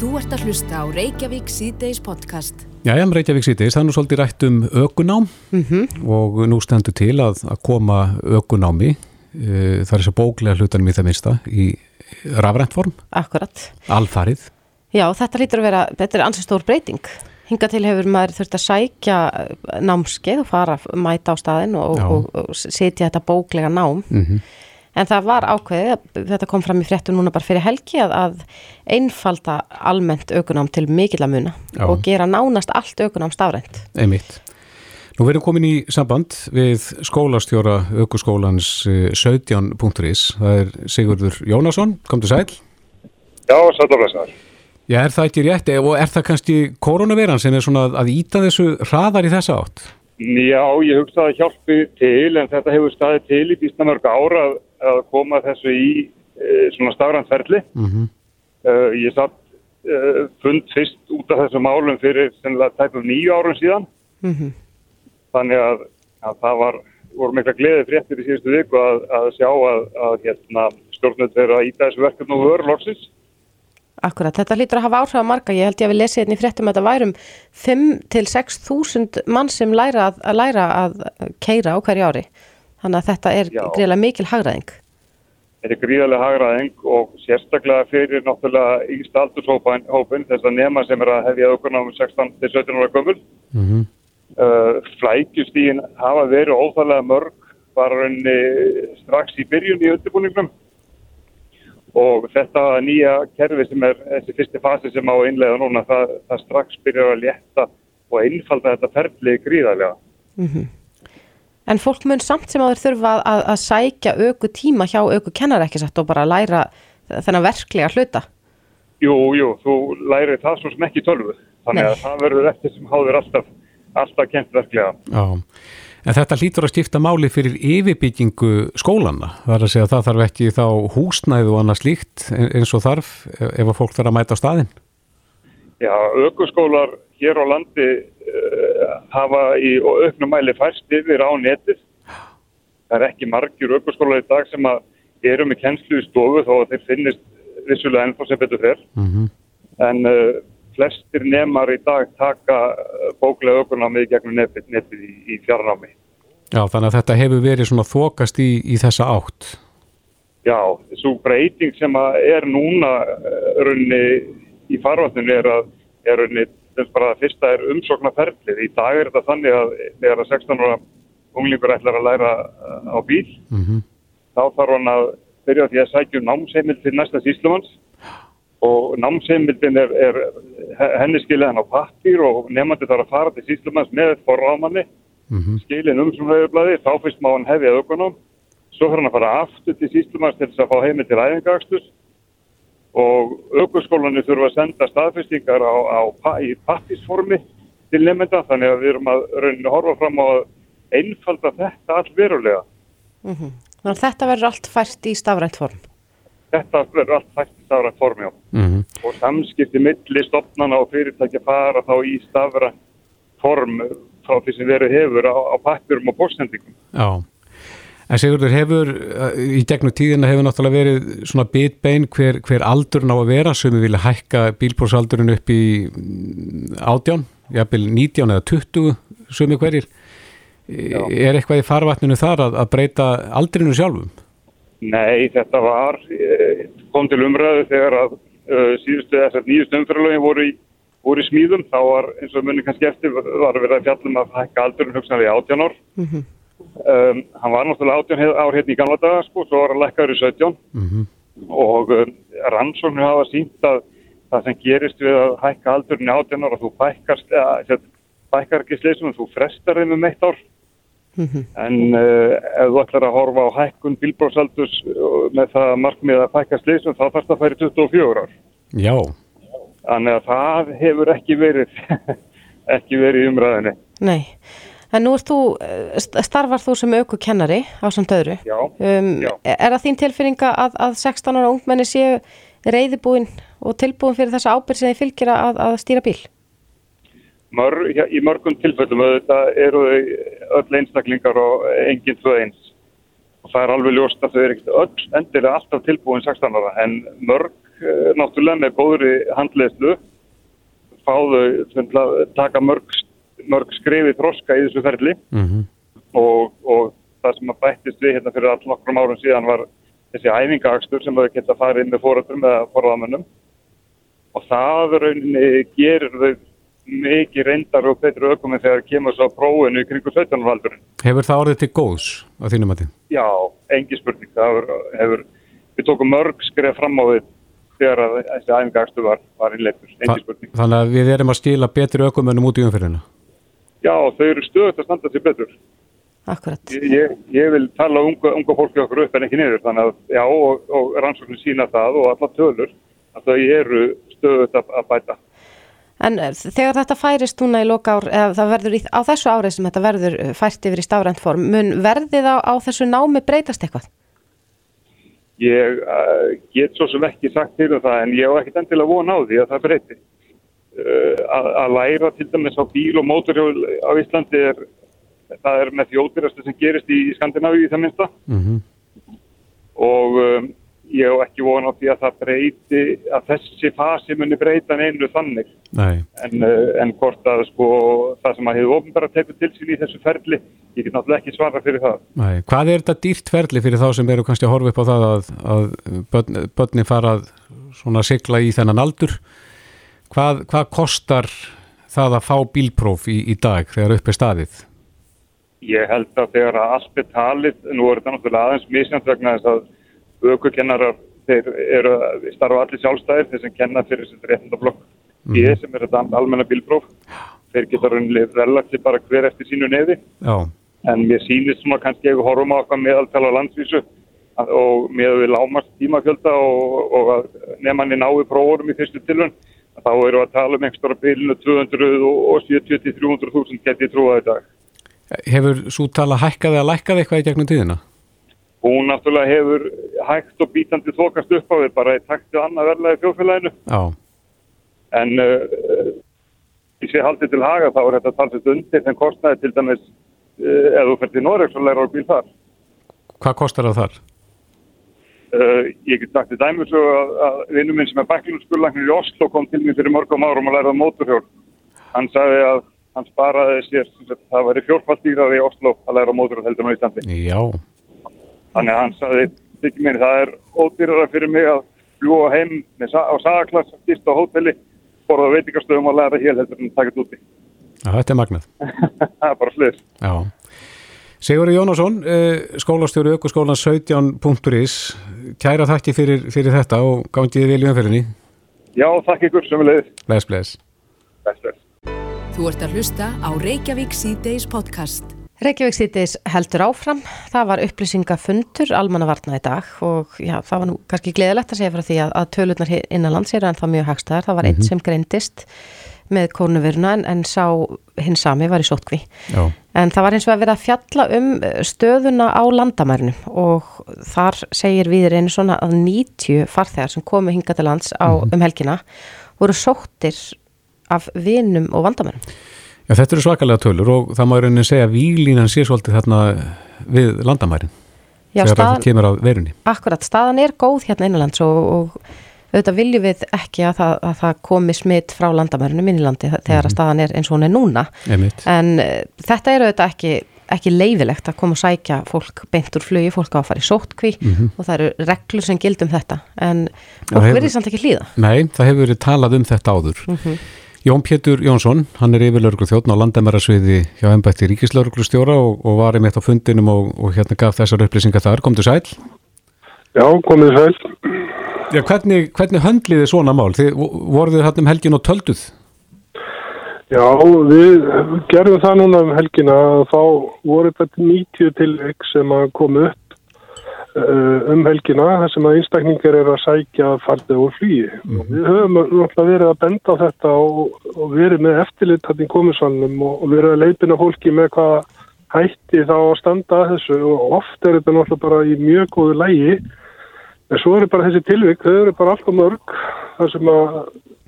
Þú ert að hlusta á Reykjavík síðdeis podcast. Jæja, Reykjavík síðdeis, það er nú svolítið rætt um ökunám og nú stendur til að, að koma ökunámi, uh, það er svo bóklega hlutanum í það minnsta, í rafrænt form, Akkurat. alfarið. Já, þetta lítur að vera, þetta er ansið stór breyting. Hinga til hefur maður þurft að sækja námskeið og fara, mæta á staðin og, Já. og, og setja þetta bóklega nám. Mm En það var ákveðið, þetta kom fram í fréttu núna bara fyrir helgi að, að einfalda almennt aukunám til mikill að muna Já. og gera nánast allt aukunám stafrænt. Einmitt. Nú verðum komin í samband við skólastjóra ökuskólans eh, 17.is, það er Sigurður Jónasson, kom til sæl. Já, sætlarlæsnar. Já, er það ekki rétt og er það kannski koronaviran sem er svona að íta þessu hraðar í þessa átt? Já, ég hugsa að hjálpi til en þetta hefur staðið til í býstna mörg ára að, að koma þessu í e, svona stafræntferðli. Mm Uh, ég satt uh, fund fyrst út af þessum málum fyrir sennilega tæpum nýju árum síðan. Mm Þannig að, að það var, voru mikla gleði fréttir í síðustu viku að, að sjá að, að hérna, stjórnut verið að íta þessu verkefni og vöru loksins. Akkurat, þetta lítur að hafa áhrif á marga. Ég held ég að við lesið hérna í fréttum að þetta værum 5 til 6 þúsund mann sem læra að, að læra að keira á hverju ári. Þannig að þetta er Já. greiðlega mikil hagræðing. Þetta er gríðarlega hagraðing og sérstaklega fyrir náttúrulega yngst aldurshópin þess að nema sem er að hefja aukurna um 16 til 17 ára gömul. -hmm. uh, flækjustígin hafa verið óþarlega mörg bara rauninni strax í byrjun í undirbúningnum og þetta nýja kerfi sem er þessi fyrsti fasi sem á að innlega núna það, það strax byrjar að létta og einfalda þetta ferli gríðarlega. En fólk mun samt sem að þeir þurfa að, að, sækja auku tíma hjá auku kennar ekki satt og bara læra þennan verklega hluta. Jú, jú, þú lærir það svo sem ekki tölvu þannig Nei. að það verður eftir sem háður alltaf, alltaf kent verklega. Já, en þetta hlýtur að skipta máli fyrir yfirbyggingu skólanna. Það er að segja að það þarf ekki þá húsnæðu og annað slíkt eins og þarf ef að fólk þarf að mæta á staðinn. Já, aukuskólar hér á landi uh, hafa í auknum mæli færst yfir á netið. Það er ekki margir aukuskólar í dag sem að eru með kennslu í stofu þó að þeir finnist vissulega ennþá sem betur fer. Mm En uh, flestir nemar í dag taka uh, bóklega aukunámið í gegnum netið, netið í, í fjarnámi. Já, þannig að þetta hefur verið svona þokast í, í þessa átt. Já, svo breyting sem að er núna uh, runni í farvatninu er að er runni, þess bara að fyrsta er umsóknarferðlið. Í dag er þetta þannig að þegar að 16 ára unglingur ætlar að læra uh, á bíl, Mm þá þarf hann að byrja því að sækja um námsheimild til næsta síslumanns og námsheimildin er, er henni skilið hann á pappír og nefnandi þarf að fara til síslumanns með forráðmanni -hmm. skilin um höfublaði, þá fyrst má hann hefja aukunum, svo fyrir hann að fara aftur til síslumanns til þess að fá heimil til æfingakstus og aukurskólanu þurfa að senda staðfestingar á, á, í pappisformi til nefnda, þannig að við erum að rauninni horfa fram á að einfalda þetta all verulega. Þannig að þetta verður allt fært í stafrænt form. Þetta verður allt fæst í stafrænt formi á. Mm og samskipti milli stopnana og fyrirtækja fara þá í stafrænt form frá því sem verið hefur á, á pappirum og postsendingum. Já. En Sigurður, hefur, uh, í gegnum tíðina hefur náttúrulega verið svona bitbein hver, hver aldurinn á að vera sem við vilja hækka bílprósaldurinn upp í mm, átján, jafnvel 19 eða 20 sumi hverjir. Já. Er eitthvað í farvatninu þar að, að breyta aldrinu sjálfum? Nei, þetta var, eh, kom til umræðu þegar að uh, síðustu þessar nýjustu umfyralögin voru í, voru í smíðum, þá var eins og munni kannski eftir, var verið að fjallum að hækka aldurinn hugsanlega í 18 ár. Um, hann var náttúrulega 18 hef- ár hérna í gamla daga, sko, svo var hann lækkaður í 17 Mm og um, rannsóknir hafa sínt að það sem gerist við að hækka aldurinn í 18 ára, þú bækkar ekki sleisum, þú frestar þeim um eitt ár. En uh, ef þú ætlar að horfa á hækkun bílbrósaldurs með það markmið að bækka sleisum, þá þarfst að færi 24 ár. Já, Þannig að það hefur ekki verið, ekki verið í umræðinni. Nei. En nú þú, eh, st- starfar þú sem auku kennari á samt öðru. Já, Um, Já. er það þín tilfinninga að, að 16 ára ungmenni séu reyðibúin og tilbúin fyrir þessa ábyrð sem þið fylgir að, að stýra bíl? Mör, ja, í mörgum tilfellum eru þau öll einstaklingar og enginn tvö eins. Og það er alveg ljóst að þau eru ekkert öll endilega alltaf tilbúin 16 ára en mörg uh, náttúrulega með góðri handleyslu fáðu taka mörg, mörg skrifi þroska í þessu ferli Mm og, og það sem að bættist við hérna fyrir all nokkrum árum síðan var þessi æfingaakstur sem þau geta farið inn með fórættum eða forðamönnum og það rauninni gerir þau mikið reyndar og betri ökuminn þegar kemur svo prófinu í kringu 17. aldurinn. Hefur það orðið til góðs á þínum að þið? Já, engi spurning. Hefur, hefur, við tókum mörg skrif fram á því þegar að þessi æfingaakstur var, var engi spurning. Þannig að við erum að skila betri ökumönnum út í umfyrirna? Já, þau eru stöðut að standa sér betur. Akkurat. Ég, ég, ég vil tala unga, unga fólki okkur upp en ekki niður þannig að já og, og rannsóknir sína það og alla tölur að þau eru stöðut að, að bæta. En eh, þegar þetta færist núna í loka ár, eða það verður í, á þessu árið sem þetta verður eh, fært yfir í stafrænt form, mun verðið á, á þessu námi breytast eitthvað? Ég uh, get svo sem ekki sagt til um það en ég hef ekkert endilega von á því að það breyti. Uh, að, læra til dæmis á bíl og mótorhjól á Íslandi er, það er með þjóðbyrjastu sem gerist í, Skandinavíu í það minnsta Mm og um, ég hef ekki von á því að það breyti, að þessi fasi muni breyta neinu þannig. En, uh, en hvort að sko það sem að hefur ofnbæra tekur til sín í þessu ferli, ég get náttúrulega ekki svara fyrir það. nei. Hvað er þetta dýrt ferli fyrir þá sem eru kannski að horfa upp á það að, að börn, börni fara að svona sigla í þennan aldur? Hvað, hvað kostar það að fá bílpróf í, í dag þegar upp er staðið? Ég held að þegar að allt er talið, nú er þetta náttúrulega aðeins misnæmt vegna þess að aukukennarar, þeir eru starfa allir sjálfstæðir, þeir sem kenna fyrir þessi réttindaflokk. Ég sem er þetta almenna bílpróf, þeir geta raunlega relativt bara hver eftir sínu nefi. Já, En mér sýnist svona kannski ef við horfum á okkar meðaltal á landsvísu að- og með við lámast tímafjölda og, og að nefnanni nái prófurum í fyrstu tilhörn, þá eru að tala um einhverjum bílinu 270-300 þúsund geti ég trúið í dag. hefur svo tala hækkaði að lækkaði eitthvað í gegnum tíðina? Hún náttúrulega hefur hægt og bítandi þokast upp á við bara í takt til annað verðlega í þjóðfélaginu. Já, En uh, í sé haldið til haga þá er þetta talsett undir en kostnaði til dæmis uh, ef þú fyrir til Noregs og læra á bíl þar. hvað kostar það þar? Uh, ég get sagt í dæmis að, að vinnu minn sem er bæklinuskurlagnir í Oslo kom til mér fyrir mörgum árum og læraði móturhjól. Hann sagði að hann sparaði sér, það væri fjórfald dýrar í Oslo að læra móturhjól heldur en á Íslandi. Já, Þannig að hann sagði, þykir mér, það er ódýrara fyrir mig að fljúa heim með, sa- á sagaklass, stýst á hóteli, borða veitingastöðum og læra hér heldur en taka þetta úti. Já, þetta er magnað. það er bara sliðis. Já. Sigurður Jónasson, eh, skólastjóri aukurskólan 17.is, kæra þakki fyrir, fyrir þetta og gangið vel í umferðinni. Já, þakk ykkur sem við leiðis. Bless, bless. Best, best. Þú ert að hlusta á Reykjavík C-Days podcast. Reykjavík sýtis heldur áfram. Það var upplýsingafundur almannavarna í dag og já, það var nú kannski gleðilegt að segja frá því að, að tölurnar innanlands eru en það mjög hagstæðar. Það var einn sem greindist með kórnuveruna en, en sá hinn sami var í sótkví. Já, En það var eins og að vera að fjalla um eh, stöðuna á landamærinu og þar segir við einu svona að 90 farþegar sem komu hinga til lands á, um helgina voru sóttir af vinum og vandamærum. Já þetta eru svakalega tölur og það má í rauninni segja að výlínan sé svolítið þarna við landamærin Já, staðan, akkurat, staðan er góð hérna innanlands og, og auðvitað viljum við ekki að það, að það komi smitt frá landamærinu minnilandi þegar að staðan er eins og hún er núna Einmitt. en uh, þetta er auðvitað ekki, ekki leifilegt að koma og sækja fólk beint úr flugi, fólk á að fara í sótkví og það eru reglur sem gildum þetta en fólk hefur- verður samt ekki hlýða Nei, það hefur verið talað um þetta áður. Jón Pétur Jónsson, hann er yfirlörglu þjóttn á landamærasviði hjá ennbætti ríkislörglu stjóra og, og var einmitt á fundinum og, og hérna gaf þessar upplýsingar þar. Komdu sæl. Já, komið sæl. Já, hvernig, hvernig höndliði svona mál? Þið voruð þið hann um helgin og tölduð? Já, við gerðum það núna um helgina að þá voru þetta 90 tilveik sem að koma upp uh, um helgina þar sem að einstakningar eru að sækja farðið úr flugi. Og Við höfum náttúrulega verið að benda á þetta og, og verið með eftirlit hann í komisannum og, og verið að leipina fólki með hvað hætti þá að standa að þessu og oft er þetta náttúrulega bara í mjög góðu lægi en svo eru bara þessi tilvik, þau eru bara alltaf mörg þar sem að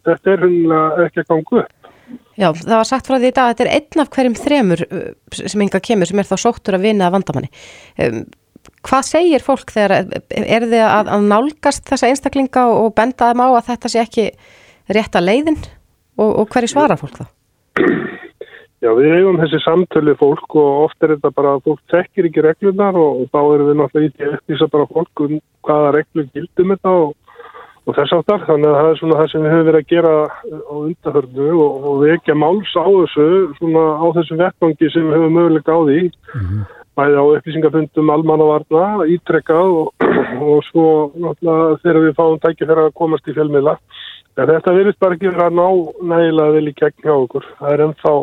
þetta er hundilega ekki að ganga upp. Já, það var sagt frá því í dag að þetta er einn af hverjum þremur uh, sem enga kemur sem er þá sóttur að vinna að vandamanni um, Hvað segir fólk þegar, er þið að, að nálgast þessa einstaklinga og benda þeim á að þetta sé ekki rétt að leiðin og, og hverju svara fólk þá? Já, við eigum þessi samtölu fólk og oft er þetta bara að fólk þekkir ekki reglunar og, og þá erum við náttúrulega í því að uppvísa bara fólk um hvaða reglur gildum þetta og, og þess aftar. Þannig að það er svona það sem við höfum verið að gera á undarhörnu og, og við ekki að máls á þessu svona á þessu vettvangi sem við höfum möguleika á því. Mm -hmm. Bæði á upplýsingafundum almannavarna, ítrekkað og svo náttúrulega þegar við fáum tækja fyrir að komast í fjölmiðla. En þetta verður bara ekki verið að ná nægilega vel í gegn hjá okkur. Það er ennþá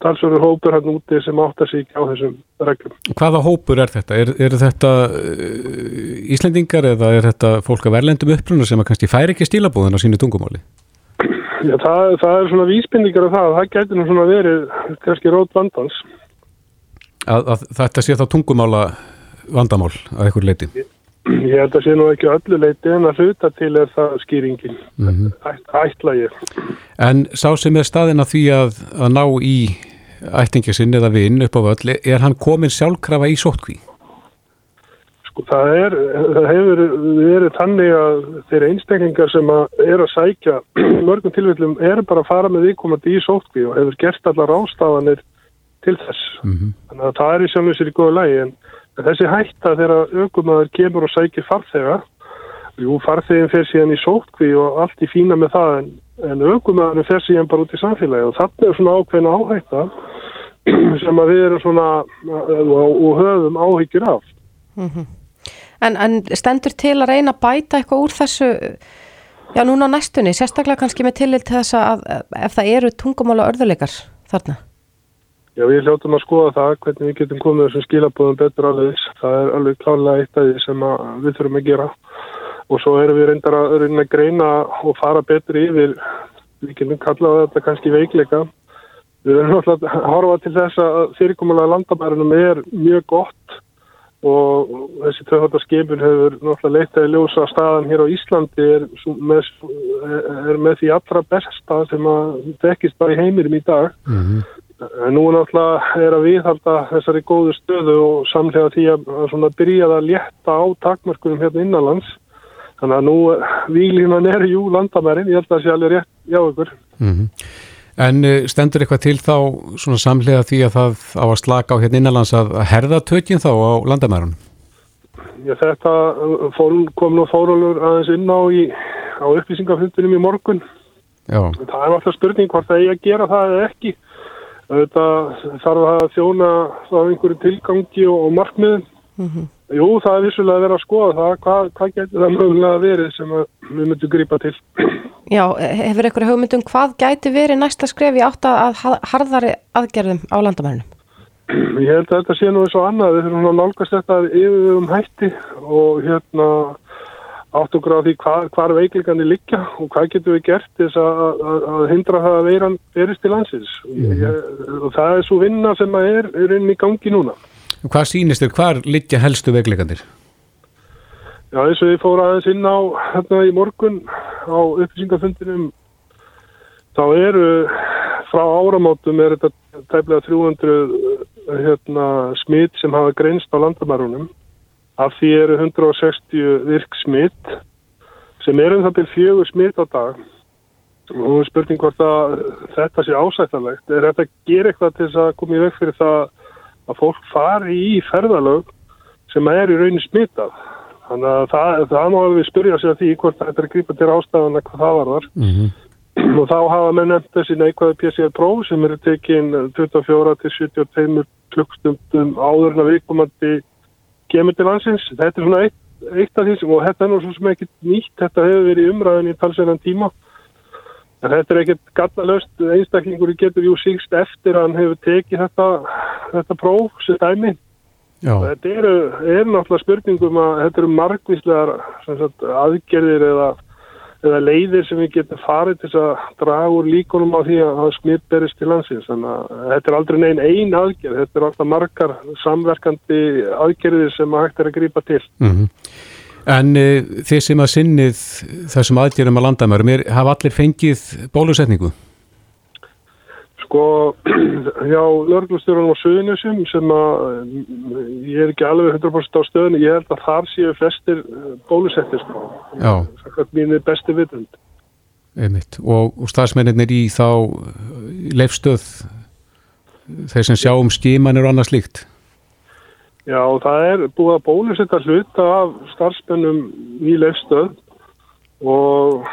talsverður hópur hann úti sem áttar sig á þessum reglum. Hvaða hópur er þetta? Er, er þetta uh, Íslendingar eða er þetta fólk af verlendum uppruna sem kannski færi ekki stílabúðin á sínu tungumáli? Já, það, það er svona vísbindingar af það. Það getur nú svona verið kannski rót vandans. Að, að þetta sé þá tungumála vandamál að eitthvað leiti? Ég held að sé nú ekki öllu leiti en að hluta til er það skýringin. Mm -hmm. Æt, ætla ég. En sá sem er staðin að því að, að ná í ættingasinn eða vinn upp á völl, er hann komin sjálfkrafa í sótkví? Sko það er, það hefur verið tannig að þeir einstaklingar sem að er að sækja mörgum tilvillum er bara að fara með viðkomandi í sótkví og hefur gert allar ástafanir til þess. Mm -hmm. Þannig að það er í sjálfum sér í góðu lægi en þessi hætta þegar aukumæður kemur og sækir farþega Jú, farþeginn fer síðan í sótkví og allt í fína með það en, en aukumæðurinn fer síðan bara út í samfélagi og það er svona ákveðna áhætta sem að við erum svona og höfum áhyggjur af. Mm -hmm. en, en stendur til að reyna að bæta eitthvað úr þessu, já núna næstunni, sérstaklega kannski með tillit til þess að ef það eru tungumála örðuleikar þarna? Já, við hljóttum að skoða það hvernig við getum komið þessum skilabóðum betur alveg. Það er alveg klálega eitt af því sem við þurfum að gera og svo erum við reyndar að, að greina og fara betur yfir, við getum kallað þetta kannski veikleika Við verðum náttúrulega að horfa til þess að fyrirkomulega landamærunum er mjög gott og þessi töfhaldarskipin hefur náttúrulega leitaði ljósa staðan hér á Íslandi er með, er með því allra besta sem að þekkist bara í heimirum í dag. Mm -hmm. Nú náttúrulega er að viðhalda þessari góðu stöðu og samlega því að, að byrja að létta á takmörkunum hérna innanlands. Þannig að nú výlínan er jú landamærin, ég held að það sé alveg rétt hjá ykkur. Mm -hmm. En eh, stendur eitthvað til þá samlega því að það á að slaka á hérna innanlands að herða tökinn þá á landamærunum? Já þetta eh, kom nú fórólur aðeins inn á, í, á upplýsingafundunum í morgun. Já. Það er alltaf spurning hvort það er að gera það eða ekki. Þetta þarf að þjóna á einhverju tilgangi og, og markmiðum. Mm -hmm. Jú, það er vissulega að vera að skoða það. Hvað, hvað getur það mögulega verið sem við myndum grípa til? Já, hefur ykkur hugmyndum hvað gæti verið næsta skref í átt að harðari aðgerðum á landamærunum? Ég held að þetta sé nú eins og annað. Við þurfum að nálgast þetta yfir um hætti og hérna átt okkur á því hvað, veiklingarnir liggja og hvað getur við gert þess að, að, að hindra það að veiran verist til landsins. Mm -hmm. Og það er svo vinna sem er, er inn í gangi núna. Hvað sýnist þér, hvað liggja helstu veiklingarnir? Já, eins og ég fór aðeins inn á hérna í morgun á upplýsingafundinum þá eru frá áramótum er þetta tæmlega 300 hérna, smitt sem hafa greinst á landamærunum af því eru 160 virk smitt sem er um það til fjögur smitt á dag og spurning hvort að þetta sé ásættanlegt er þetta að gera eitthvað til þess að koma í veg fyrir það að fólk fari í ferðalög sem er í raunin smittað Þannig að það, það má við spyrja sér því hvort þetta er grípa til ástæðana hvað það var þar. Mm -hmm. Og þá hafa með nefnt þessi neikvæði PCR próf sem eru tekin 24 til 72 klukkstundum áður en að viðkomandi kemur til landsins. Þetta er svona eitt, eitt af því sem, og þetta er nú svo sem ekki nýtt, þetta hefur verið umræðin í talsverðan tíma. En þetta er ekkert gallalöst, einstaklingur getur jú síkst eftir að hann hefur tekið þetta, þetta próf sem dæmið. Já. Þetta eru, er náttúrulega spurningum að þetta eru margvíslegar aðgerðir eða, eða leiðir sem við getum farið til að draga úr líkonum á því að smitt berist til landsins. Þannig að þetta er aldrei negin einn aðgerð, þetta er alltaf margar samverkandi aðgerðir sem að hægt er að grýpa til. Mm -hmm. En e, þið sem að sinnið þessum aðgerðum að landamærum, hafa allir fengið bólusetningu? Sko, hjá lörglustjórunum á Suðunusum sem að ég er ekki alveg 100% á stöðinu, ég held að þar séu flestir bólusettir sko. Já. Það er mínu besti vitund. Einmitt. Og, og stafsmenninir í þá leifstöð þeir sem sjá um skímanir og annað slíkt? Já, það er búið að bólusetta hluta af starfsmennum í leifstöð og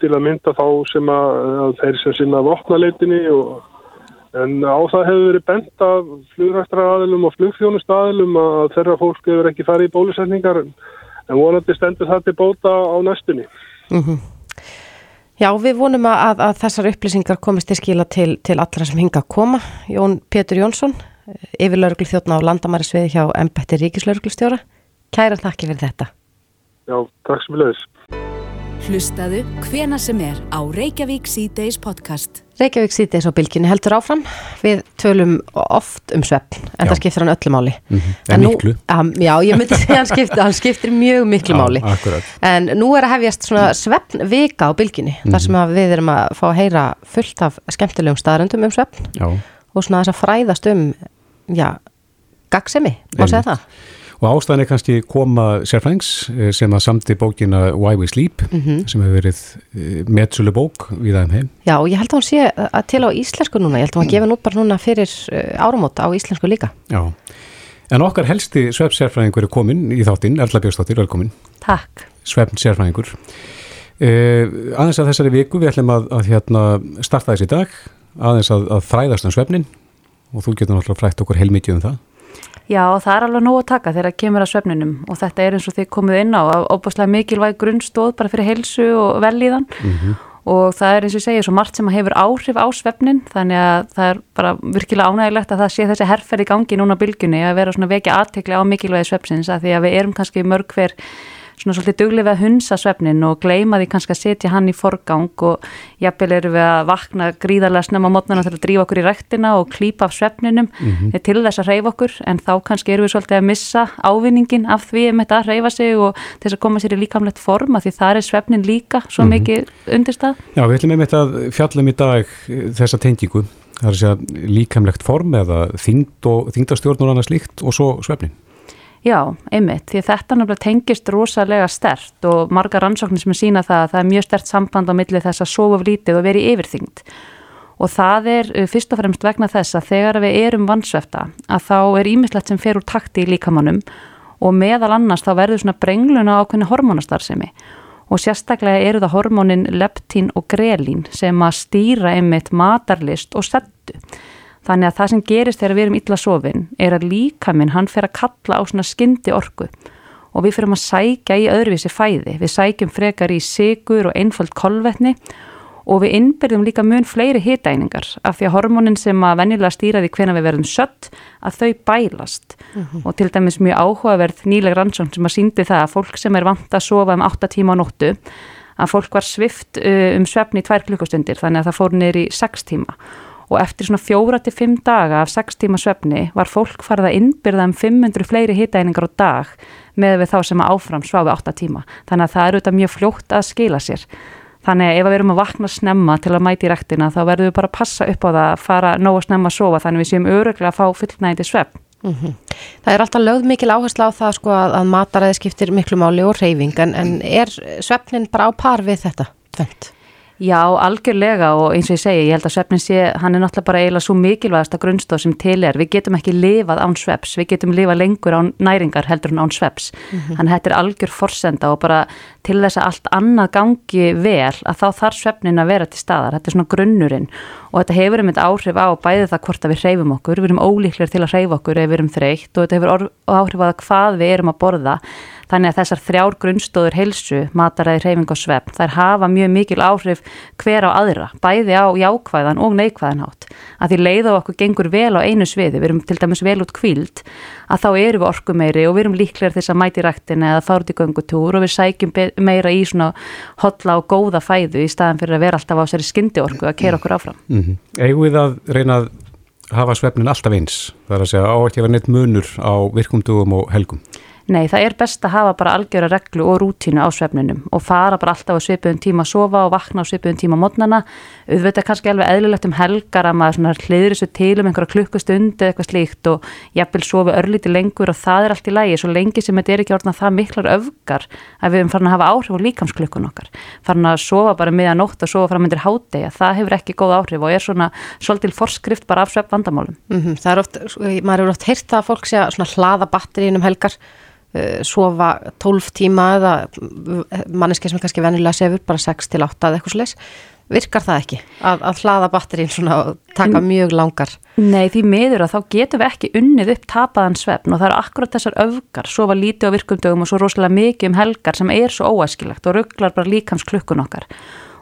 til að mynda þá sem að, þeir sem sinna vopnaleitinni og en á það hefur verið bent af flugræstra aðilum og flugfjónust aðilum að þeirra fólk hefur ekki farið í bólusetningar en vonandi stendur það til bóta á næstunni. Mm -hmm. Já, við vonum að, að þessar upplýsingar komist til skila til, til allra sem hinga að koma. Jón Pétur Jónsson, yfirlauruglu þjóttna á landamæri sviði hjá Embætti Ríkislauruglustjóra. Kæra þakki fyrir þetta. Já, takk sem við leiðis. Hlustaðu hvena sem er á Reykjavík C-Days podcast. Reykjavík C-Days á bylginni heldur áfram. Við tölum oft um svepp, en já. það skiptir hann öllu máli. Mm -hmm. En, en nú, miklu. Um, já, ég myndi segja hann skiptir, hann skiptir mjög miklu já, máli. Akkurat. En nú er að hefjast svona sveppn vika á bylginni, mm -hmm. þar sem við erum að fá að heyra fullt af skemmtilegum staðröndum um sveppn og svona þess að fræðast um, já, gagsemi, má segja það. Og ástæðan er kannski koma sérfrængs eh, sem að samti bókina Why We Sleep mm -hmm. sem hefur verið eh, meðsölu bók við aðeim heim. Já, og ég held að hún sé að til á íslensku núna, ég held að hún gefa nút bara núna fyrir eh, áramóta á íslensku líka. Já, en okkar helsti svefn sérfrængur er komin í þáttinn, Erla Björnstóttir, velkomin. Takk. Svefn sérfrængur. Eh, aðeins að þessari viku við ætlum að, að hérna, starta þessi dag, aðeins að, að þræðast um svefnin og þú getur náttúrulega frætt okkur heilmikið um það. Já, það er alveg nóg að taka þegar það kemur að svefninum og þetta er eins og þið komið inn á óbúslega mikilvæg grunnstóð bara fyrir helsu og velíðan mm -hmm. og það er eins og ég segja svo margt sem hefur áhrif á svefnin þannig að það er bara virkilega ánægilegt að það sé þessi herrferð í gangi núna bylgunni að vera svona vekja aðtekli á mikilvægi svefnsins að því að við erum kannski mörg hver svona svolítið duglega að hunsa svefnin og gleima því kannski að setja hann í forgang og jafnvel eru við að vakna gríðarlega snemma mótnana til að drífa okkur í rektina og klýpa af svefninum mm -hmm. til þess að reyfa okkur en þá kannski eru við svolítið að missa ávinningin af því um þetta að reyfa sig og þess að koma sér í líkamlegt form að því það er svefnin líka svo mm -hmm. mikið undirstað. Já, við ætlum einmitt að fjallum í dag þessa tengingu það er að segja líkamlegt form eða þyngd og þyngdastjórn og annað slíkt og svo svefnin. Já, einmitt, því þetta náttúrulega tengist rosalega stert og marga rannsóknir sem sína það að það er mjög stert samband á milli þess að sofa lítið og veri yfirþyngd. Og það er uh, fyrst og fremst vegna þess að þegar við erum vansvefta að þá er ímislegt sem fer úr takti í líkamannum og meðal annars þá verður svona brengluna ákveðni hormonastarðsemi og sérstaklega eru það hormonin leptín og grelín sem að stýra einmitt matarlist og settu Þannig að það sem gerist þegar við erum illa sofin er að líkaminn hann fer að kalla á svona skyndi orku og við fyrir að sækja í öðruvísi fæði. Við sækjum frekar í sigur og einföld kolvetni og við innbyrðum líka mun fleiri hitæningar af því að hormonin sem að venjulega stýra því hvena við verðum sött að þau bælast mm -hmm. og til dæmis mjög áhugaverð nýleg rannsókn sem að síndi það að fólk sem er vant að sofa um 8 tíma á nóttu að fólk var svift uh, um svefni í tvær klukkustundir þannig að það fór neyri 6 tíma og eftir svona fjóra til fimm daga af sex tíma svefni var fólk farið að innbyrða um 500 fleiri hittæningar á dag með við þá sem áfram svafi 8 tíma. Þannig að það eru þetta mjög fljótt að skila sér. Þannig að ef við erum að vakna snemma til að mæti í rektina þá verðum við bara að passa upp á það að fara nógu snemma að sofa þannig við séum öruglega að fá fullnægindi svefn. Mm -hmm. Það er alltaf lögð mikil áherslu á það sko að, að mataræði skiptir miklu máli og reyfing en, en er svefnin bara á par við þetta? Tvent? Já, algjörlega og eins og ég segi, ég held að svefnin sé, hann er náttúrulega bara eiginlega svo mikilvægasta grunnstof sem til er. Við getum ekki lifað án sveps, við getum lifað lengur án næringar heldur en án sveps. Mm -hmm. Þannig að þetta er algjör forsenda og bara til þess að allt annað gangi vel að þá þarf svefnin að vera til staðar. Þetta er svona grunnurinn og þetta hefur um þetta áhrif á bæði það hvort að við hreyfum okkur, við erum ólíklir til að hreyfa okkur ef við erum þreytt og þetta hefur áhrif á hvað við erum að borða Þannig að þessar þrjár grunnstóður heilsu, mataræði, hreyfing og svefn, þær hafa mjög mikil áhrif hver á aðra, bæði á jákvæðan og neikvæðan hátt. Að því leið á okkur gengur vel á einu sviði, við erum til dæmis vel út kvíld, að þá erum við orku meiri og við erum líklega þess að mæti rættin eða fárt í göngutúr og við sækjum meira í svona hotla og góða fæðu í staðan fyrir að vera alltaf á sér skyndi orku að keira okkur áfram. Mm -hmm. Eigum við að reyna að hafa svefnin alltaf eins, það er að segja á ekki að vera neitt munur á virkumdugum og helgum? Nei, það er best að hafa bara algjöra reglu og rútínu á svefninum og fara bara alltaf á svipuðum tíma að sofa og vakna á svipuðum tíma mótnana. Auðvitað er kannski alveg eðlilegt um helgar að maður hleyður þessu til um einhverja klukkustund eða eitthvað slíkt og jafnvel sofi örlíti lengur og það er allt í lægi svo lengi sem þetta er ekki orðnað það miklar öfgar að við erum farin að hafa áhrif á líkamsklukkun okkar. Farin að sofa bara meðan nótt og sofa fram myndir hádegja, það hefur ekki góð áhrif og er svona svolítil uh, sofa 12 tíma eða manneski sem kannski venilega sefur bara 6 til 8 eða eitthvað sless virkar það ekki að, að hlaða batterín svona og taka mjög langar? Nei því miður að þá getum við ekki unnið upp tapaðan svefn og það eru akkurat þessar öfgar sofa lítið á virkumdögum og svo rosalega mikið um helgar sem er svo óæskilagt og rugglar bara líkams klukkun okkar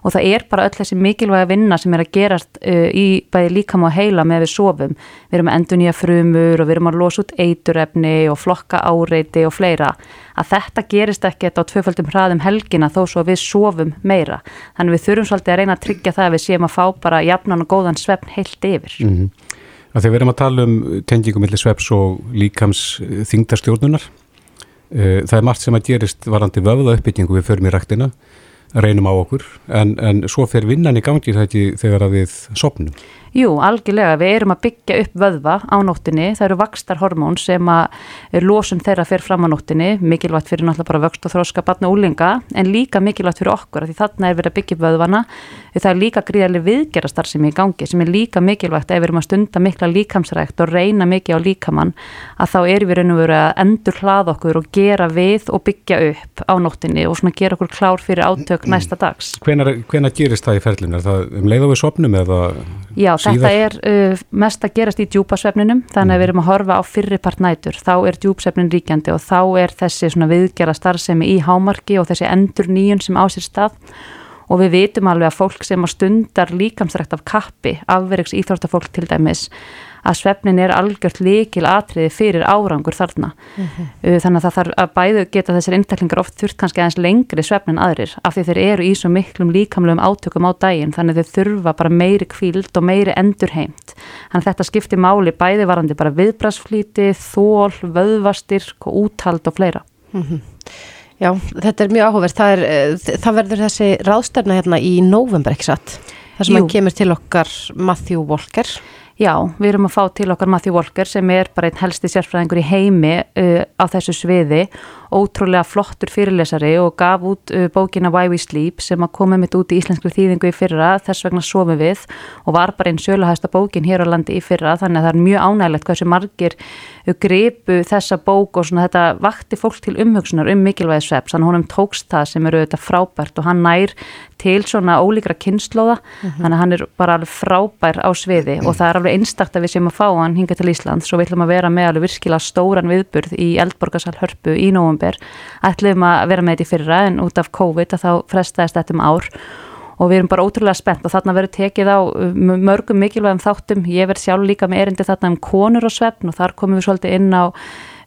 og það er bara öll þessi mikilvæga vinna sem er að gerast uh, í bæði líkam og heila með við sofum. Við erum að endur nýja frumur og við erum að losa út eiturefni og flokka áreiti og fleira. Að þetta gerist ekkert á tvöföldum hraðum helgina þó svo við sofum meira. Þannig við þurfum svolítið að reyna að tryggja það að við séum að fá bara jafnan og góðan svefn heilt yfir. Mm -hmm. Þegar við erum að tala um tengingum millir sveps og líkams þingdarstjórnunar, uh, það er margt sem að gerist varandi vöfða uppbyggingu við förum í ræktina reynum á okkur en, en svo fer vinnan í gangi þetta þegar að við sopnum. Jú, algjörlega, við erum að byggja upp vöðva á nóttinni, það eru vakstarhormón sem að losum þeirra fyrir fram á nóttinni, mikilvægt fyrir náttúrulega bara vöxt og þróska batna úlinga, en líka mikilvægt fyrir okkur, því þarna er verið að byggja upp vöðvana, það er líka gríðarlega viðgerastar sem er í gangi, sem er líka mikilvægt ef við erum að stunda mikla líkamsrækt og reyna mikið á líkamann, að þá erum við raun og verið að endur hlað okkur og gera við og byggja upp á nóttinni og svona gera okkur klár fyrir átök næsta dags. Hvenar gerist það í ferlinu? Er það um leið og við sopnum eða Já, Síðar. þetta er uh, mest að gerast í djúpasvefninum þannig að við erum að horfa á fyrripart nætur þá er djúpsvefnin ríkjandi og þá er þessi svona viðgjara starfsemi í hámarki og þessi endur nýjun sem á sér stað og við vitum alveg að fólk sem að stundar líkamsrækt af kappi, afverings íþórtafólk til dæmis að svefnin er algjört líkil atriði fyrir árangur þarna. Mm -hmm. Þannig að það þarf að bæðu geta þessar intaklingar oft þurft kannski aðeins lengri svefnin aðrir af því þeir eru í svo miklum líkamlegum átökum á daginn þannig þeir þurfa bara meiri kvíld og meiri endurheimt. Þannig að þetta skiptir máli bæði varandi bara viðbrasflíti, þól, vöðvastyrk og úthald og fleira. Mm -hmm. Já, þetta er mjög áhugverð. Það, eh, það verður þessi ráðstefna hérna í november, ekki satt? Það sem kemur til okkar Matthew Walker. Já, við erum að fá til okkar Matthew Walker sem er bara einn helsti sérfræðingur í heimi uh, á þessu sviði ótrúlega flottur fyrirlesari og gaf út uh, bókina Why We Sleep sem að koma mitt út í íslensku þýðingu í fyrra. Þess vegna sofum við og var bara einn sjöluhæsta bókin hér á landi í fyrra. Þannig að það er mjög ánægilegt hversu margir gripu þessa bók og svona þetta vakti fólk til umhugsunar um mikilvæði sveps, þannig að honum tókst það sem eru þetta frábært og hann nær til svona ólíkra kynnslóða mm -hmm. þannig að hann er bara alveg frábær á sviði og það er alveg einstakta við sem að fá hann hinga til Ísland, svo við ætlum að vera með alveg virkilega stóran viðburð í Eldborgarsal Hörpu í nógumber, ætlum að vera með þetta í fyrra en út af COVID að þá frestaðist þetta um ár. Og við erum bara ótrúlega spennt og þarna verður tekið á um, mörgum mikilvægum þáttum. Ég verð sjálf líka með erindi þarna um konur og svefn og þar komum við svolítið inn á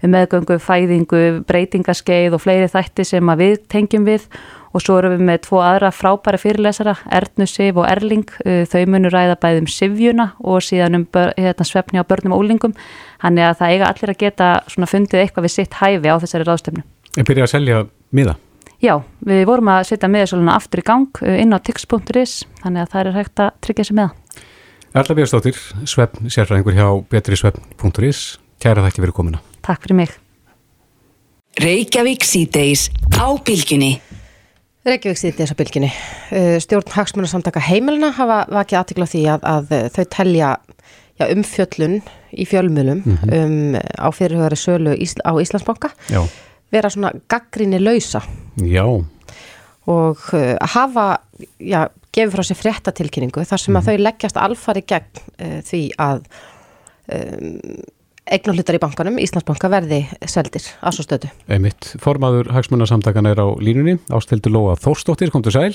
meðgöngu, fæðingu, breytingaskeið og fleiri þætti sem við tengjum við og svo erum við með tvo aðra frábæri fyrirlesara, Erdnu Sif og Erling uh, þau munur ræða bæðum Sivjuna og síðan um hérna, svefni á börnum og úlingum, hann er að það eiga allir að geta fundið eitthvað við sitt hæfi á þessari ráðstöfnu. En byrja að selja miða? Já, við vorum að setja miðasöluna aftur í gang uh, inn á tix.is þannig að það er hægt að tryggja sig með. Erla Björnstóttir, svefn sérfræðingur hjá betrisvefn.is Kæra þakki fyrir komina. Takk fyrir mig. Reykjavík síðdeis á bylginni. Uh, stjórn Hagsmunarsamtaka heimilina hafa vakið aðtikla því að, að þau telja já, umfjöllun í fjölmjölum mm -hmm. um, á fyrirhugari sölu Ísla, á Íslandsbanka. Já vera svona gaggrinni lausa Já og uh, hafa, já, gefið frá sér fréttatilkynningu þar sem mm. að mhm. þau leggjast alfari gegn uh, því að um, eignullutar í bankanum, Íslandsbanka verði seldir að svo stötu. Einmitt, formaður hagsmunarsamtakan er á línunni Ástildur Lóa Þórstóttir, kom til sæl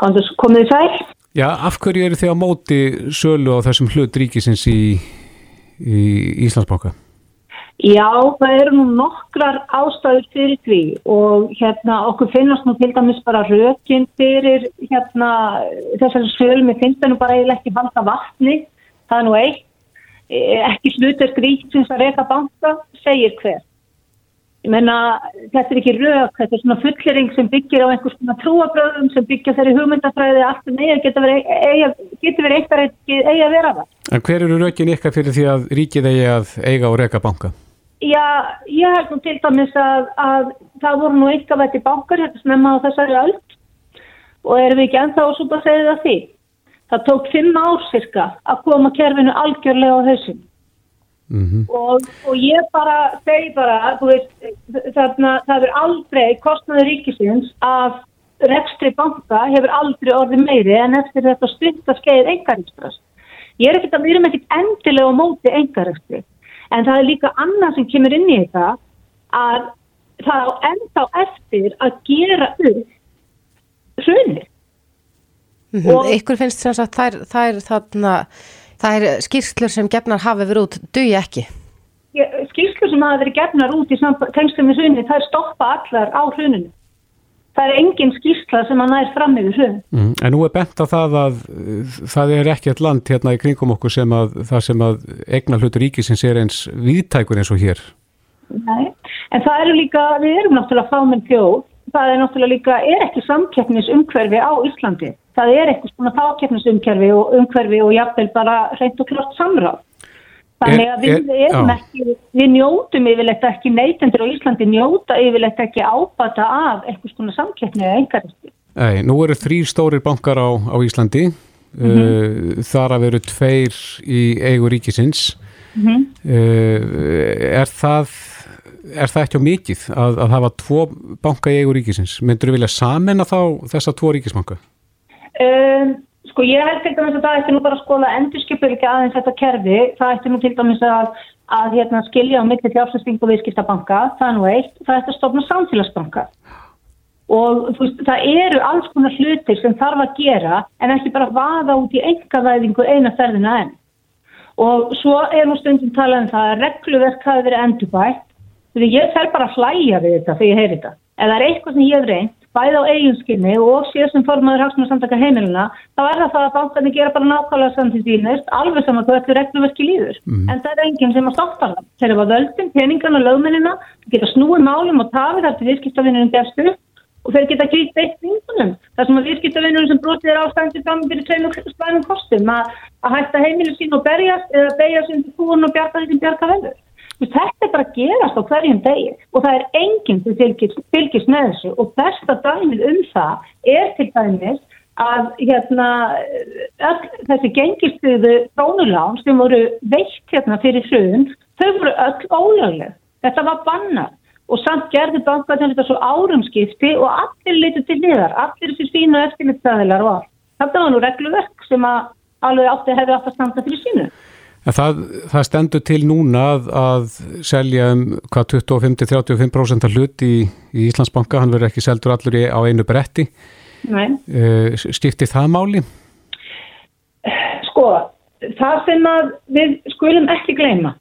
Komið sæl? Já, af hverju eru þið á móti sölu á þessum hlut ríkisins í, í Íslandsbanka? Já, það eru nú nokkrar ástæður fyrir því og hérna okkur finnast nú til dæmis bara rökinn fyrir hérna þessari sögum, ég finnst það nú bara eiginlega ekki valda vatni, það er nú eitt, ekki slutur gríksins að reyka banka, segir hver. Ég menna, þetta er ekki rauk, þetta er svona fullering sem byggir á einhvers konar trúabröðum, sem byggja þeirri hugmyndafræði, allt um eiga getur verið eitthvað eiga að vera það. En hver eru raukin ykkar fyrir því að ríkið eigi að eiga og reyka banka? Já, ég held nú til dæmis að, að það voru nú eitthvað vært í bankar hérna snemma á þessari öll og erum við ekki ennþá að súpa segja það því. Það tók fimm ár cirka að koma kerfinu algjörlega á hausinu. Mm -hmm. og, og ég bara segi bara veist, þarna, það er aldrei kostnaður ríkisins af rekstri banka hefur aldrei orðið meiri en eftir þetta að skeið engarekstrast. Ég er ekkert að við erum ekkert endilega á móti engarekstri en það er líka annað sem kemur inn í þetta að það á enda eftir að gera upp hrunni. Mm -hmm. Ykkur finnst þess að það er, skýrslur sem gefnar hafi verið út, duði ekki? Skýrslur sem hafi verið gefnar út í tengstum við hrunni, það er stoppa allar á hruninu. Það er engin skýrsla sem að nær fram yfir hrun. Mm, en nú er bent á það að það er ekki ett land hérna í kringum okkur sem að það sem að egna hlutur ríkisins er eins viðtækur eins og hér. Nei, en það eru líka, við erum náttúrulega fáminn þjóð, það er náttúrulega líka, er ekki samkeppnisumhverfi á Íslandi það er eitthvað svona þákjörnusumkerfi og umhverfi og jafnvel bara hreint og klart samráð. Þannig að við, er, er, ekki, við njótum yfirleitt ekki neytendur og Íslandi njóta yfirleitt ekki ábata af eitthvað svona samkeppni eða engarist. Nei, nú eru þrý stórir bankar á, á Íslandi, mm -hmm. þar að veru tveir í eigu ríkisins. Mm -hmm. er það... Er það ekki á mikið að, að hafa tvo banka í eigu ríkisins? Myndur þú vilja samena þá þessa tvo ríkisbanka? Um, sko ég held til dæmis að það ætti nú bara að skoða endurskipur ekki aðeins þetta kerfi, það ætti nú til dæmis að, að hérna, skilja á milli fjárfæsting og viðskiptabanka, það er nú eitt, það ætti að stofna samfélagsbanka. Og veist, það eru alls konar hlutir sem þarf að gera en ekki bara vaða út í engavæðingu eina ferðina enn. Og svo er nú stundum talað um það að regluverk hafi verið endurbætt, því ég fer bara að hlæja við þetta þegar ég heyri þetta, eða það er eitthvað sem ég hef reynd bæði á eiginskinni og síðan sem formadur hagsmunarsamtaka heimilina, þá er það það að bankarnir gera bara nákvæmlega samt til dýnist, alveg saman hvað þetta regluverki líður. Mm. En það er enginn sem að stoppa það. Þeir eru að völdin, peningarna, lögmennina, geta snúið málum og tafið þar til viðskiptavinnunum gefstu og þeir geta grýtt beitt vingunum. Það sem að viðskiptavinnunum sem brotið er ástæðandi fram fyrir tveimur spænum kostum að, að hætta heimilu sín og berjast eða beigja Þetta er bara að gerast á hverjum degi og það er enginn sem fylgis, fylgis með þessu og besta dæmið um það er til dæmis að hérna, þessi gengistuðu trónulán sem voru veikt hérna fyrir hrun, þau voru öll ólögleg. Þetta var bannar og samt gerði bankarnir þetta svo árumskipti og allir litur til niðar, allir þessi sínu eftirlitstæðilar allt. Þetta var nú regluverk sem að alveg átti hefði átt að standa fyrir sínu. En það, það stendur til núna að, að selja um hvað 25-35% af hlut í, í Íslandsbanka, hann verður ekki seldur allur í, á einu bretti. Nei. Uh, Stiftir það máli? Sko, það sem við skulum ekki gleyma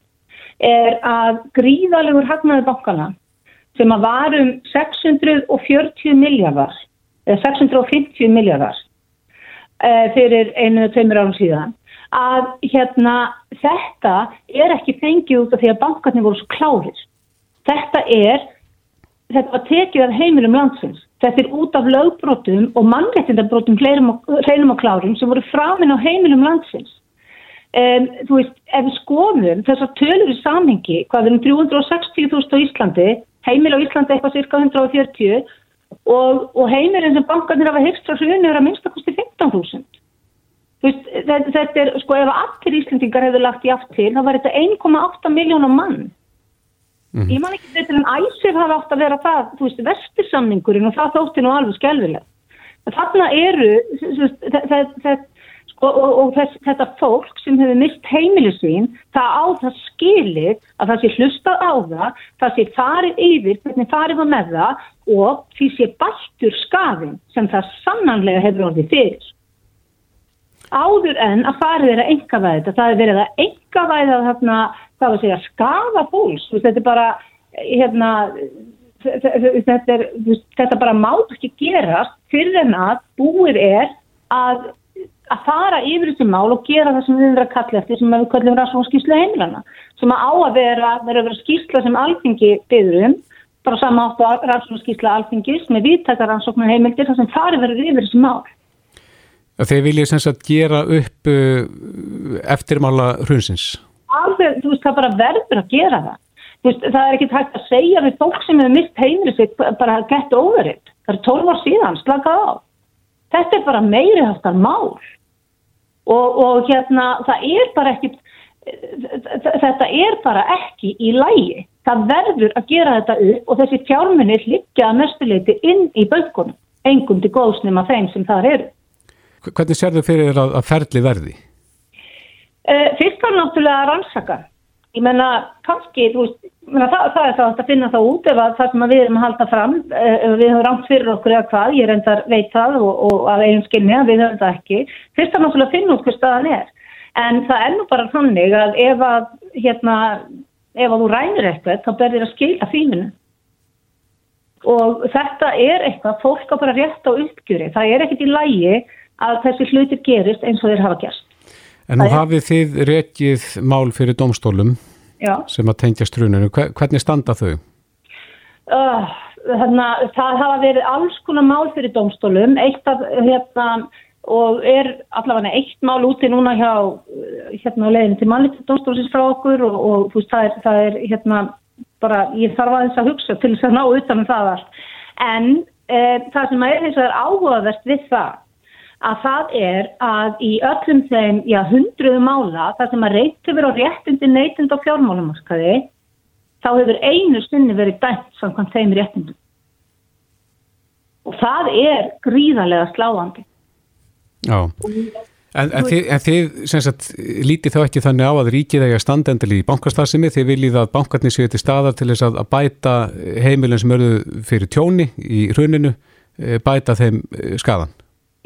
er að gríðalegur hagnaði bankana sem að varum 640 miljardar, eða 650 miljardar uh, fyrir einu-tveimur árum síðan að hérna, þetta er ekki fengið út af því að bankarnir voru svo klárir. Þetta er, þetta var tekið af heimilum landsins. Þetta er út af lögbrotum og mannrettindabrotum hreinum og klárum sem voru framinn á heimilum landsins. Um, þú veist, ef við skoðum þessar tölur í samhengi, hvað er um 360.000 á Íslandi, heimil á Íslandi eitthvað cirka 140 og, og heimilin sem bankarnir hafa hefst frá hrjunu er að minnstakosti 15.000. Veist, þetta er, sko, ef allir Íslandingar hefur lagt í aft til, þá var þetta 1,8 miljónum mann. Mm -hmm. Ég man ekki þetta en æsir hafa átt að vera það, þú veist, vestursamningurinn og það þótti nú alveg skjálfilega. Þarna eru, þetta, sko, og, og þess, þetta fólk sem hefur mist heimilu sín, það á það skilir að það sé hlustað á það, það sé farið yfir, hvernig farið var með það og því sé bættur skafin sem það sannanlega hefur orðið fyrir áður en að farið er að enga væða þetta. Það er verið að enga væða þarna, það var að segja, skafa fólks. Þetta er bara, hérna, þetta, er, þetta bara má ekki gerast fyrir en að búið er að, að fara yfir þessi mál og gera það sem við erum að kalla eftir, sem við kallum rannsóknskísla heimilana. Sem að á að vera, vera að vera skísla sem alþengi byggður um bara sama áttu rannsóknarskísla alþingis með viðtækar rannsóknar heimildir þar sem farið verður yfir þessi mál. Þeir viljið sem sagt gera upp uh, eftirmála hrunsins? Alveg, þú veist, það bara verður að gera það. Veist, það er ekki hægt að segja við fólk sem hefur mist heimilið sitt bara gett overinn. Það er 12 ár síðan, slakað á. Þetta er bara meiri haftar mál og, og hérna það er bara ekki, þetta er bara ekki í lægi. Það verður að gera þetta upp og þessi fjármunni liggja að mestuleiti inn í baukunum, engum til góðsnum af þeim sem það eru. Hvernig sér þau fyrir þér að, að ferli verði? Uh, fyrst var náttúrulega að rannsaka. Ég menna, kannski, þú veist, menna, það, það er það að finna það út ef að það sem við erum að halda fram, uh, við höfum rámt fyrir okkur eða hvað, ég reyndar veit það og, og að eigin skilni að við höfum það ekki. Fyrst er náttúrulega að finna út hvað staðan er. En það er nú bara þannig að ef að, hérna, ef að þú rænir eitthvað, þá berðir að skilja fífinu. Og þetta er eitthvað, fólk á bara rétt á uppgjöri. Það er ekkit í lægi að þessi hlutir gerist eins og þeir hafa gerst. En nú hafið þið rekið mál fyrir domstólum Já. sem að tengja struninu. Hvernig standa þau? Uh, þarna, það hafa verið alls konar mál fyrir domstólum, eitt af hérna og er allavega eitt mál úti núna hjá hérna á leiðinu til mannlítið domstólsins frá okkur og, og þú veist það er, það er hérna bara ég þarf aðeins að hugsa til þess að ná utanum það allt. En e, það sem er þess að er áhugavert við það að það er að í öllum þeim, já, hundruðu mála, það sem að reynt hefur á réttindi neytind og fjármálamarkaði, þá hefur einu stunni verið dæmt samkvæmt þeim réttindum. Og það er gríðarlega sláandi. Já, en, en þið, en þið sagt, lítið þá ekki þannig á að ríkið eða standendali í bankastasimi, þið viljið að bankarnir séu til staðar til þess að bæta heimilin sem eru fyrir tjóni í hruninu, eh, bæta þeim eh, skadan.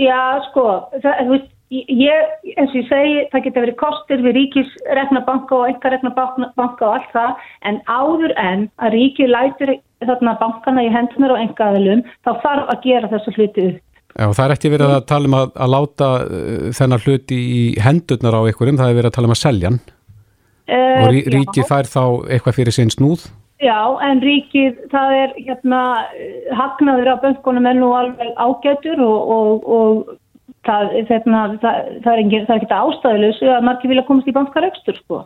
Já, sko, það, þú veist, ég, eins og ég segi, það getur verið kostir við ríkisregna banka og einhverregna banka og allt það, en áður en að ríkið lætur þarna bankana í hendunar og engaðilum, þá þarf að gera þessu hluti upp. Já, það er ekki verið að tala um að, að láta uh, þennar hluti í hendurnar á einhverjum, það er verið að tala um að selja hann uh, og rí, ríkið fær þá eitthvað fyrir sinn snúð. Já, en ríkið, það er hérna, hagnaður á böngunum er nú alveg ágætur og, og, og það, hérna, það, það er ekki ástæðilegs að margir vilja komast í bankaraukstur, sko.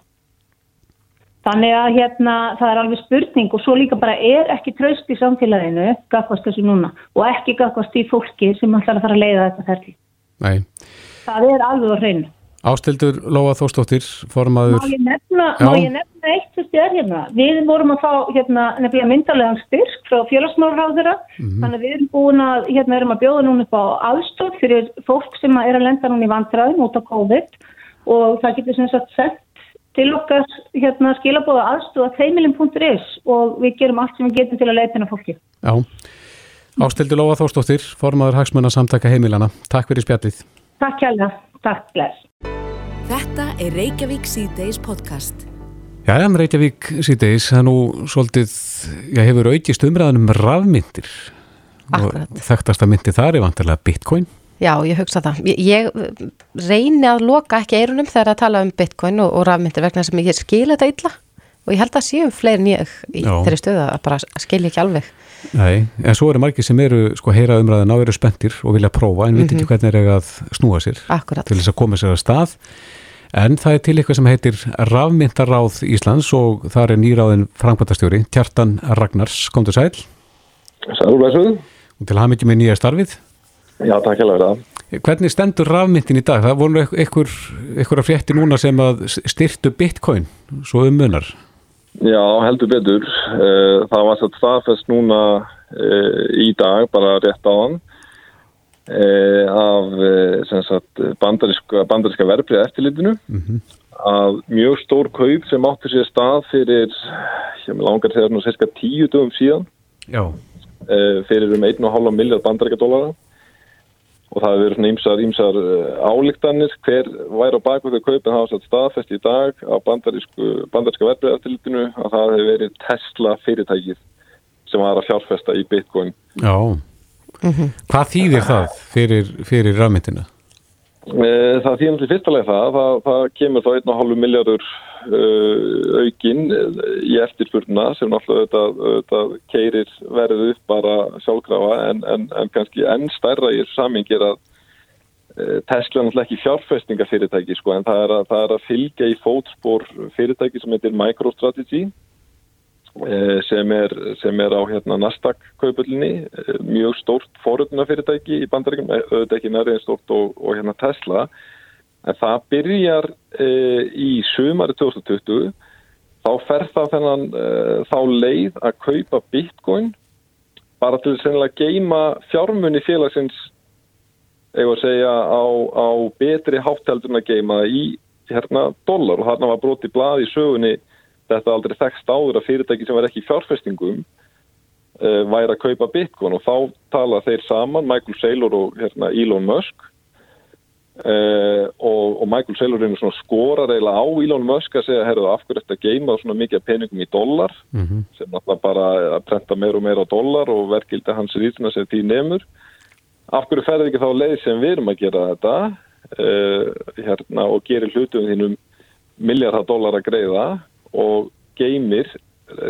Þannig að hérna, það er alveg spurning og svo líka bara er ekki tröst í samfélaginu, gafast þessu núna, og ekki gafast í fólki sem ætlar að fara að leiða þetta ferli. Nei. Það er alveg á hreinu. Ástildur Lóa Þórstóttir, formaður... Má ég nefna, má ég nefna eitt sem stjær hérna? Við vorum að fá hérna, nefnilega myndarlegan styrk frá félagsmálaráðura, mm -hmm. þannig að við erum búin að, hérna erum að bjóða núna upp á aðstótt fyrir fólk sem er að lenda núna í vandræðum út á COVID og það getur sem sagt sett til okkar hérna skilabóða aðstóða þeimilin.is og við gerum allt sem við getum til að leita hennar fólki. Já, Ástildur Lóa Þórstóttir, formaður hagsmunna samtaka heimilana. Takk fyrir spjallið. Takk hjálpa. Takk, bless. Þetta er Reykjavík C-Days podcast. Já, en Reykjavík C-Days, það er nú svolítið, já, hefur aukist umræðanum rafmyndir. Akkurat. Og þekktasta myndi þar er vantilega Bitcoin. Já, ég hugsa það. Ég, ég reyni að loka ekki eirunum þegar að tala um Bitcoin og, og rafmyndir vegna sem ég skil þetta illa og ég held að séum fleiri en ég í Já. þeirri stöðu að bara skilja ekki alveg. Nei, en svo eru margir sem eru sko heyra umræðan á eru spenntir og vilja prófa en mm -hmm. veit ekki hvernig er að snúa sér Akkurat. til þess að koma sér að stað en það er til eitthvað sem heitir Rafmyndaráð Íslands og það er nýráðin framkvæmtastjóri Kjartan Ragnars, komdu sæl Sælvæsuð og til hafmyggjum með nýja starfið Já, takk hjá það Hvernig stendur rafmyndin í dag? Það voru einhver, einhver að frétti núna sem að styrtu bitcoin svo um munar Já, heldur betur. Eh, Það var satt staðfest núna eh, í dag, bara rétt á hann, af eh, sem sagt, bandaríska, bandaríska verbrið eftirlitinu. Að mjög stór kaup sem átti sér stað fyrir, ég langar þegar nú sérska tíu dögum síðan, Já, fyrir um 1,5 miljard bandaríka dólara. Og það hefur verið svona ýmsar, ýmsar álíktanir hver væri á baku þau kaup en það var satt staðfest í dag á bandaríska verbreyðartildinu að það hefur verið Tesla fyrirtækið sem var að fjárfesta í Bitcoin. já Hvað þýðir það fyrir, fyrir rafmyndina? Eh, Það til fyrsta leið það, það, það kemur þá 1,5 miljardur aukinn í eftirspurna sem náttúrulega auðvitað keirir verið upp bara sjálfkrafa en, en, en kannski enn stærra í þessu samingir að uh, Tesla er náttúrulega ekki fjárfestingafyrirtæki sko en það er, að, það er að fylgja í fótspór fyrirtæki sem heitir MicroStrategy uh, sem er, sem er á hérna Nasdaq kaupullinni, uh, mjög stórt fóröldunafyrirtæki í bandaríkjum, auðvitað ekki nærið stórt og, og hérna Tesla En það byrjar e, í sumari 2020, þá fer það þennan e, þá leið að kaupa bitcoin bara til að geima fjármunni félagsins eða að segja á, á betri hátteldurna geima í hérna dólar og þarna var broti blað í sögunni þetta aldrei þekst áður að fyrirtæki sem var ekki í fjárfestingum e, væri að kaupa bitcoin. Og þá tala þeir saman, Michael Saylor og hérna, Elon Musk Uh, og, og Michael Saylor skorar eiginlega á Elon Musk að segja herruðu af hverju þetta geima svona mikið peningum í dollar mm -hmm. sem náttúrulega bara að prenta meir og meir á dollar og verkildi hans rýtuna sem því nefnur af hverju ferði ekki þá leið sem við erum að gera þetta uh, hérna, og gerir hlutum þínum miljardar dollar að greiða og geimir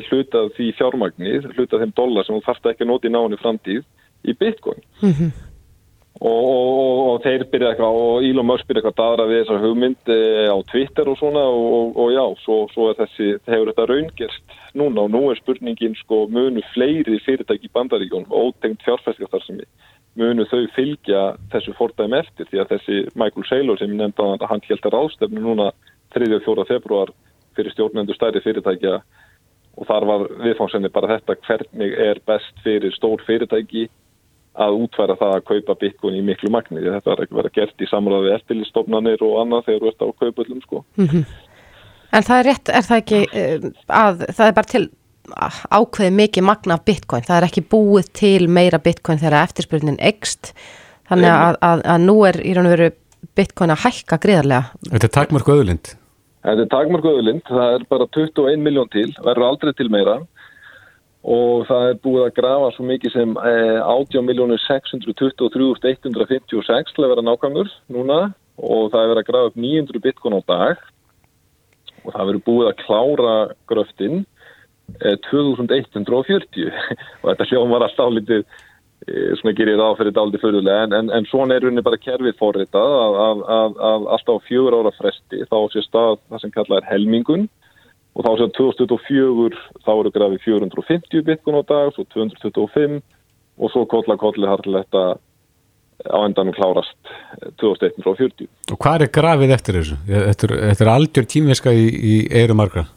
hlutað því fjármagnir hlutað þeim dollar sem þú þarfst ekki að nota í náni framtíð í bitcoin mm -hmm. Og, og, og þeir byrja eitthvað og Elon Musk byrja eitthvað aðra við þessar hugmynd eh, á Twitter og svona og, og já, svo, svo er þessi, hefur þetta raungerst núna og nú er spurningin sko munu fleiri fyrirtæki í bandaríkjón ótengt fjárfæstikastar sem munu þau fylgja þessu fordæmi eftir því að þessi Michael Saylor sem ég nefndi að hann held að rástefnu núna 3. og 4. februar fyrir stjórnendur stærri fyrirtækja og þar var viðfangsenni bara þetta hvernig er best fyrir stór fyrirtæki að útværa það að kaupa bitcoin í miklu magni. Þetta er ekki verið að gert í samræði eftirlistofnanir og annað þegar þú ert á kaupöllum sko. Mm -hmm. En það er rétt, er það ekki eh, að það er bara til ákveði mikið magna af bitcoin. Það er ekki búið til meira bitcoin þegar eftirspurnin ekst. Þannig að, að, að nú er í raun og veru bitcoin að hækka gríðarlega. Þetta er takmarku öðulind. Þetta er takmarku öðulind. Það er bara 21 miljón til, verður aldrei til meira og það er búið að grafa svo mikið sem eh, 18.623.156 til að vera nákvæmur núna. Og það er verið að grafa upp 900 bitcoin á dag. Og það verið búið að klára gröftin eh, 2140 og þetta hljóðum var alltaf lítið eh, svona gerir það áferðið aldrei fyrirlega en, en, en svona er rauninni bara kerfið forritað að, að, að, að alltaf fjögur ára fresti þá sé stað það sem kallað er helmingun og þá séum 2024 þá eru grafið 450 bitkun á dag, svo 225 og svo kolla kolli hartiletta á endanum klárast 2140. Og hvað er grafið eftir þessu? Þetta er algjör tímveska í, í eiru margra?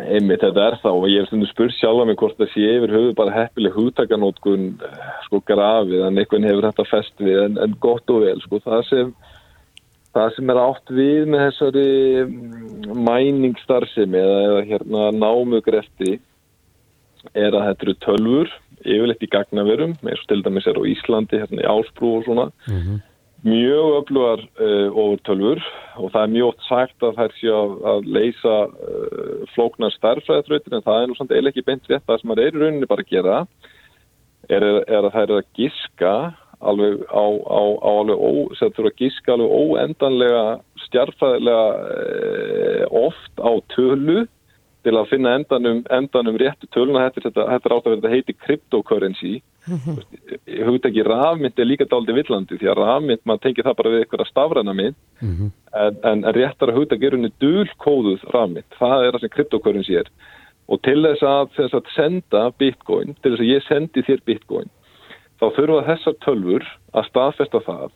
Einmitt, þetta er þá og ég er stundu spurt sjálf að mig hvort það sé yfir höfu bara heppileg hugtakanótkun sko grafið en einhvern hefur þetta fest við en, en gott og vel sko það sem Það sem er átt við með þessari mm, mæningstarsimi eða, eða hérna námugrefti er að þetta eru tölfur, yfirleitt í gagnaverum, eins og til dæmis er á Íslandi, hérna í Ásbrú og svona, mm -hmm. mjög öflugar uh, ofur tölfur og það er mjög oft sagt að það er sér að, að leysa uh, flóknar starfræðatröytir en það er nú samt eiginlega ekki beint rétt það sem það er í rauninni bara að gera, er, er að það er að giska alveg á, á, á alveg ó, sem þurfa að gíska alveg óendanlega stjarfæðilega e, oft á tölu til að finna endanum, endanum réttu töluna. Þetta, þetta, þetta er átt að þetta heiti cryptocurrency. Mm -hmm. hugtæki rafmynd er líka dáliti villandi því að rafmynd, maður tengir það bara við eitthvað stafræna mynd. Mm -hmm. en, en réttar að hugtæki er unni dulkóðuð rafmynd, það er það sem cryptocurrency er. Og til þess að, þess að senda bitcoin, til þess að ég sendi þér bitcoin þá þurfa þessar tölfur að staðfesta það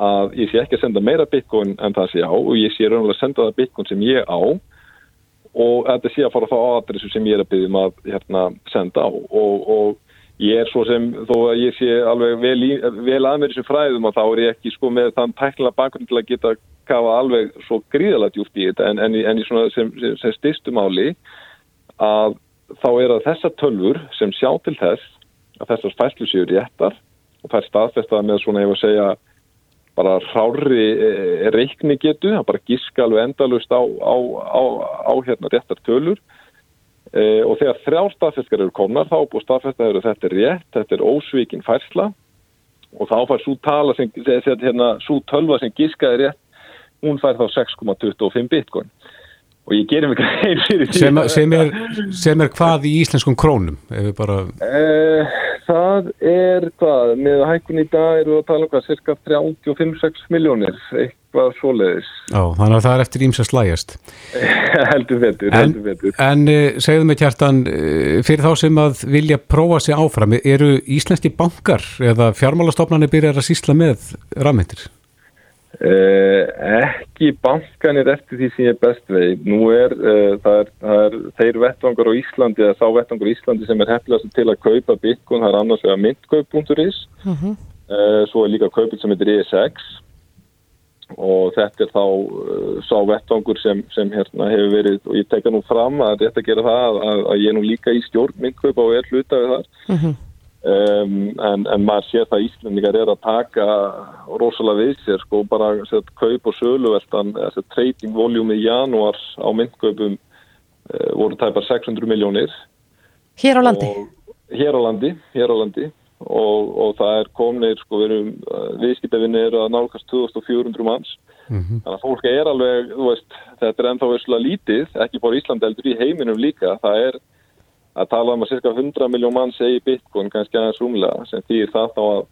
að ég sé ekki að senda meira bitcoin en það sé á og ég sé raunverulega að senda það bitcoin sem ég á og þetta sé að fara þá á adressu sem ég er að byggja um að hérna, senda á. Og, og ég er svo sem þó að ég sé alveg vel, í, vel að mér þessum fræðum og þá er ég ekki sko með þann tækla bakgrunn til að geta kafa alveg svo gríðalegt júft í þetta. En, en, en í svona sem, sem, sem styrstum áli að þá er að þessar tölfur sem sjá til þess að þessar fæslu séu réttar og það er staðfestað með svona, ég var að segja, bara rári e, reikni getu, það bara gíska alveg endalust á, á, á, á hérna réttar tölur e, og þegar þrjár staðfestkar eru komnar þá búið staðfestað að þetta er rétt, þetta er ósvíkin færsla og þá fær svo tala sem, hérna, svo tölva sem gískaði rétt, hún fær þá 6,25 bitcoin. Og ég gerir mig grein fyrir því sem, sem, er, sem er hvað í íslenskum krónum bara... eh, það er hvað með hækkun í dag eru að tala um hvað cirka 35-6 miljónir eitthvað svoleiðis. Já, þannig að það er eftir íms að slæjast heldur betur, en, en uh, segðu mig kjartan uh, fyrir þá sem að vilja prófa sig áfram eru íslenski bankar eða fjármálastofnarnir byrjar að sísla með rafmyndir? Uh, ekki bankanir eftir því sem ég best vei nú er, uh, það er, það er þeir vettvangar á Íslandi eða þá vettvangar á Íslandi sem er hefðilegast til að kaupa bitcoin, það er annars vegar myndkaup.is uh -huh. svo er líka kaupið sem heitir ESX og þetta er þá sá vettvangur sem, sem hérna hefur verið og ég tekka nú fram að þetta gera það að, að ég nú líka í stjórn myndkaup og er hluta við þar. -huh. Um, en, en maður sé það Íslandingar er að taka rosalega við sér sko bara set, kaup og söluveldan trading voljúmi í janúar á myndkaupum uh, voru tæpar 600 miljónir Hér á landi? Hér á landi, hér á landi og, og það er komnir sko við erum viðskiptefinni eru að nálgast 2400 manns mm -hmm. þannig að fólk er alveg, veist þetta er ennþá verslega lítið, ekki bara Íslandi heldur í heiminum líka, það er að tala um að cirka 100 miljón mann segi bitcoin kannski aðeins rúmlega sem þýðir það þá að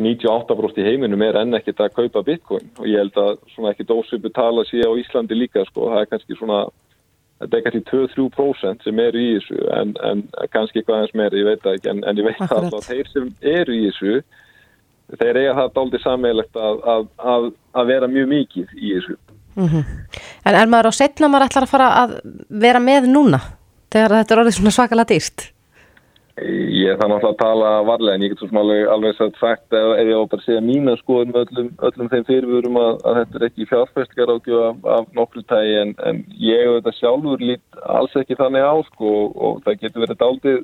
98% í heiminum er enn ekkit að kaupa bitcoin og ég held að svona ekki dósipu tala síðan á Íslandi líka sko, það er kannski svona þetta er kannski 2-3% sem eru í þessu en, en kannski eitthvað aðeins meira, ég veit ekki en, en ég veit Akkurat. að þeir sem eru í þessu þeir eiga það dálítið sammeilegt að, að, að, að vera mjög mikið í þessu mm -hmm. En er maður á setna maður ætlar að fara að vera með núna? Þegar þetta er orðið svona svakalega dýrt? Ég þannig að tala varlega en ég get svo smálega alveg sagt ef, ef ég á að segja mína skoðum öllum, öllum þeim fyrirvörum að, að þetta er ekki fjárfæstikar ágjöf af, af nokkru tægi en, en ég og þetta sjálfur lít alls ekki þannig á sko og, það getur verið daldið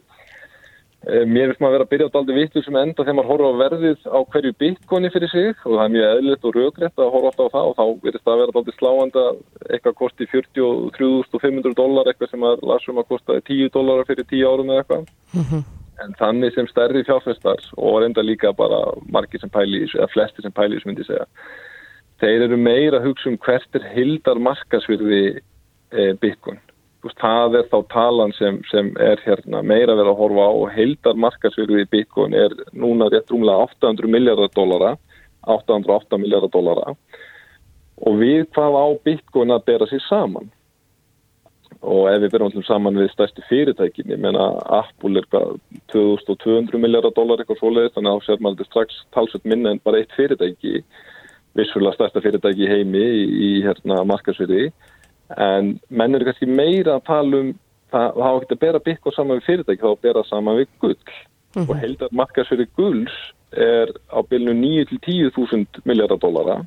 mér finnst maður að vera að byrja á daldi vittur sem enda þegar maður horfa á verðið á hverju bitcoini fyrir sig og það er mjög eðlitt og raugrætt að horfa alltaf á það og þá verðist það að vera daldi sláanda eitthvað kosti 43.500 dólar eitthvað sem að lasum að kosta 10 dólar fyrir 10 árum eða eitthvað mm -hmm. en þannig sem stærri fjárfestar og reynda líka bara margir sem pæli eða flesti sem pæli sem myndi segja þeir eru meira að hugsa um hvert er hildar markasvirði eh, bitcoin það er þá talan sem, sem er hérna, meira verið að horfa á og heildar markasverfið í Bitcoin er núna rétt rúmlega 800 miljardar dólara 808 miljardar dólara og við hvað á Bitcoin að bera sér saman? Og ef við allum saman við stærsti fyrirtækinni, menna Apple er hvað 2200 miljardar dólar eitthvað svoleiðist, þannig að sér maður strax talsveit minna en bara eitt fyrirtæki vissulega stærsta fyrirtæki heimi í, í hérna, markasverfið en menn eru kannski meira að tala um það hafa ekkert að bera bygg og saman við fyrirtæki þá að bera saman við gull. Mm -hmm. og heldar markasverði gulls er á bylnu 9-10.000 miljardar dólara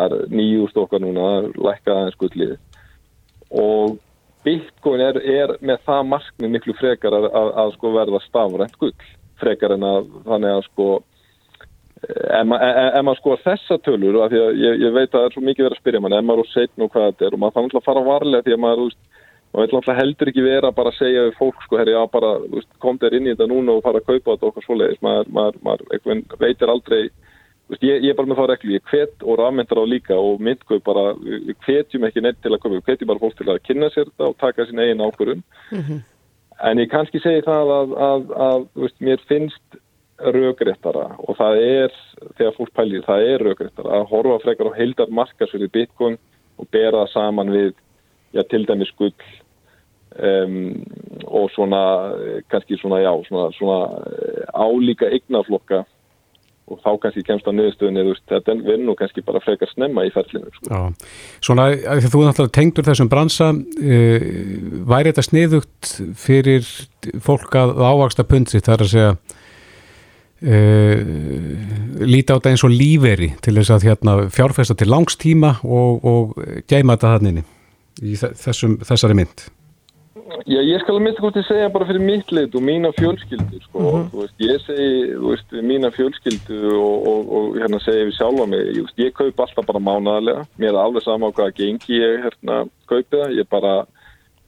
það er nýju stokkar núna lækka aðeins gullið. Og Bitcoin er, er með það markmið miklu frekar að, að, að sko verða stafrænt gull. Frekar en að þannig að sko ef maður skoðar þessa tölur af því að ég, ég veit að það er svo mikið verið að spyrja mann ef maður er setn og hvað þetta er og maður þannig að fara varlega því að maður, maður vil heldur ekki vera bara að segja við fólk sko, herri, já bara kom þér inn í þetta núna og fara að kaupa þetta okkar svoleiðis maður, maður, maður veitir aldrei veist, ég, ég er bara með þá reglu, ég hvet og rafmyndar á líka og myndkaup bara við hvetjum ekki neitt til að kaupa, við hvetjum bara fólk til að kynna sér þetta og taka sín eigin ákvörun mm -hmm. en ég kannski segi það að, að, að veist, mér finnst raugréttara og það er, þegar fólk pælir, það er raugréttara að horfa frekar á heildar markasverði bitcoin og bera það saman við, já, til dæmis gull um, og svona, kannski svona, já, svona, svona eh, álíka eignaflokka og þá kannski kemst á nöðustöðunni, þetta verður nú kannski bara frekar snemma í ferlinu. Sko. Já, svona, þegar þú náttúrulega tengdur þessum bransa, uh, væri þetta sniðugt fyrir fólk að ávaksta pundsitt, það er að segja Uh, líti á þetta eins og líferi til þess að hérna, fjárfesta til langstíma og, og gæma þetta hann inni í þessum, þessari mynd Já, ég skal að mynda hvort ég segja bara fyrir mitt lit og mína fjölskyldu sko. mhm. -huh. veist, ég segi, þú veist, mína fjölskyldu og, og, og hérna segja við sjálfa mig, ég, veist, ég kaup alltaf bara mánaðarlega, mér er alveg sama á hvaða gengi ég hérna kaupi það, ég bara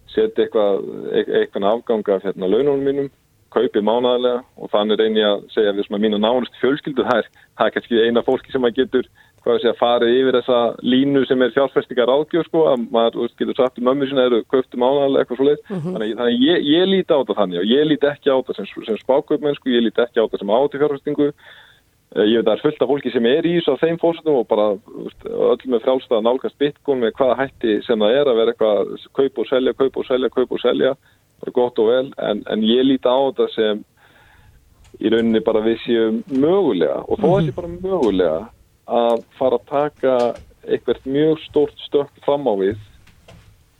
setja eitthvað, eitthvað afganga af hérna laununum mínum kaupið mánaðarlega og þannig reynir ég að segja við að mínu nánust fjölskyldu það er, það er kannski eina fólki sem að getur hvað sé að fara yfir þessa línu sem er fjárfestingar ráðgjöf sko, að maður getur sagt um mömmu sinna eru köptum ánægilega eitthvað svo leið mm -hmm. þannig, þannig ég, ég líti á þetta þannig og ég líti ekki á þetta sem, sem spáköpmennsku, ég líti ekki á þetta sem áti fjárfestingu eh, ég veit að það er fullt af fólki sem er í þessu á þeim fórstum og bara öll með frálstað að nálgast bitcoin með hvaða hætti sem það er að vera eitthvað kaup og selja, kaup og selja, kaup og selja gott og vel, en, en ég líti á þetta sem í rauninni bara við séum mögulega og þó að sé bara mögulega að fara að taka eitthvað mjög stórt stökk fram á við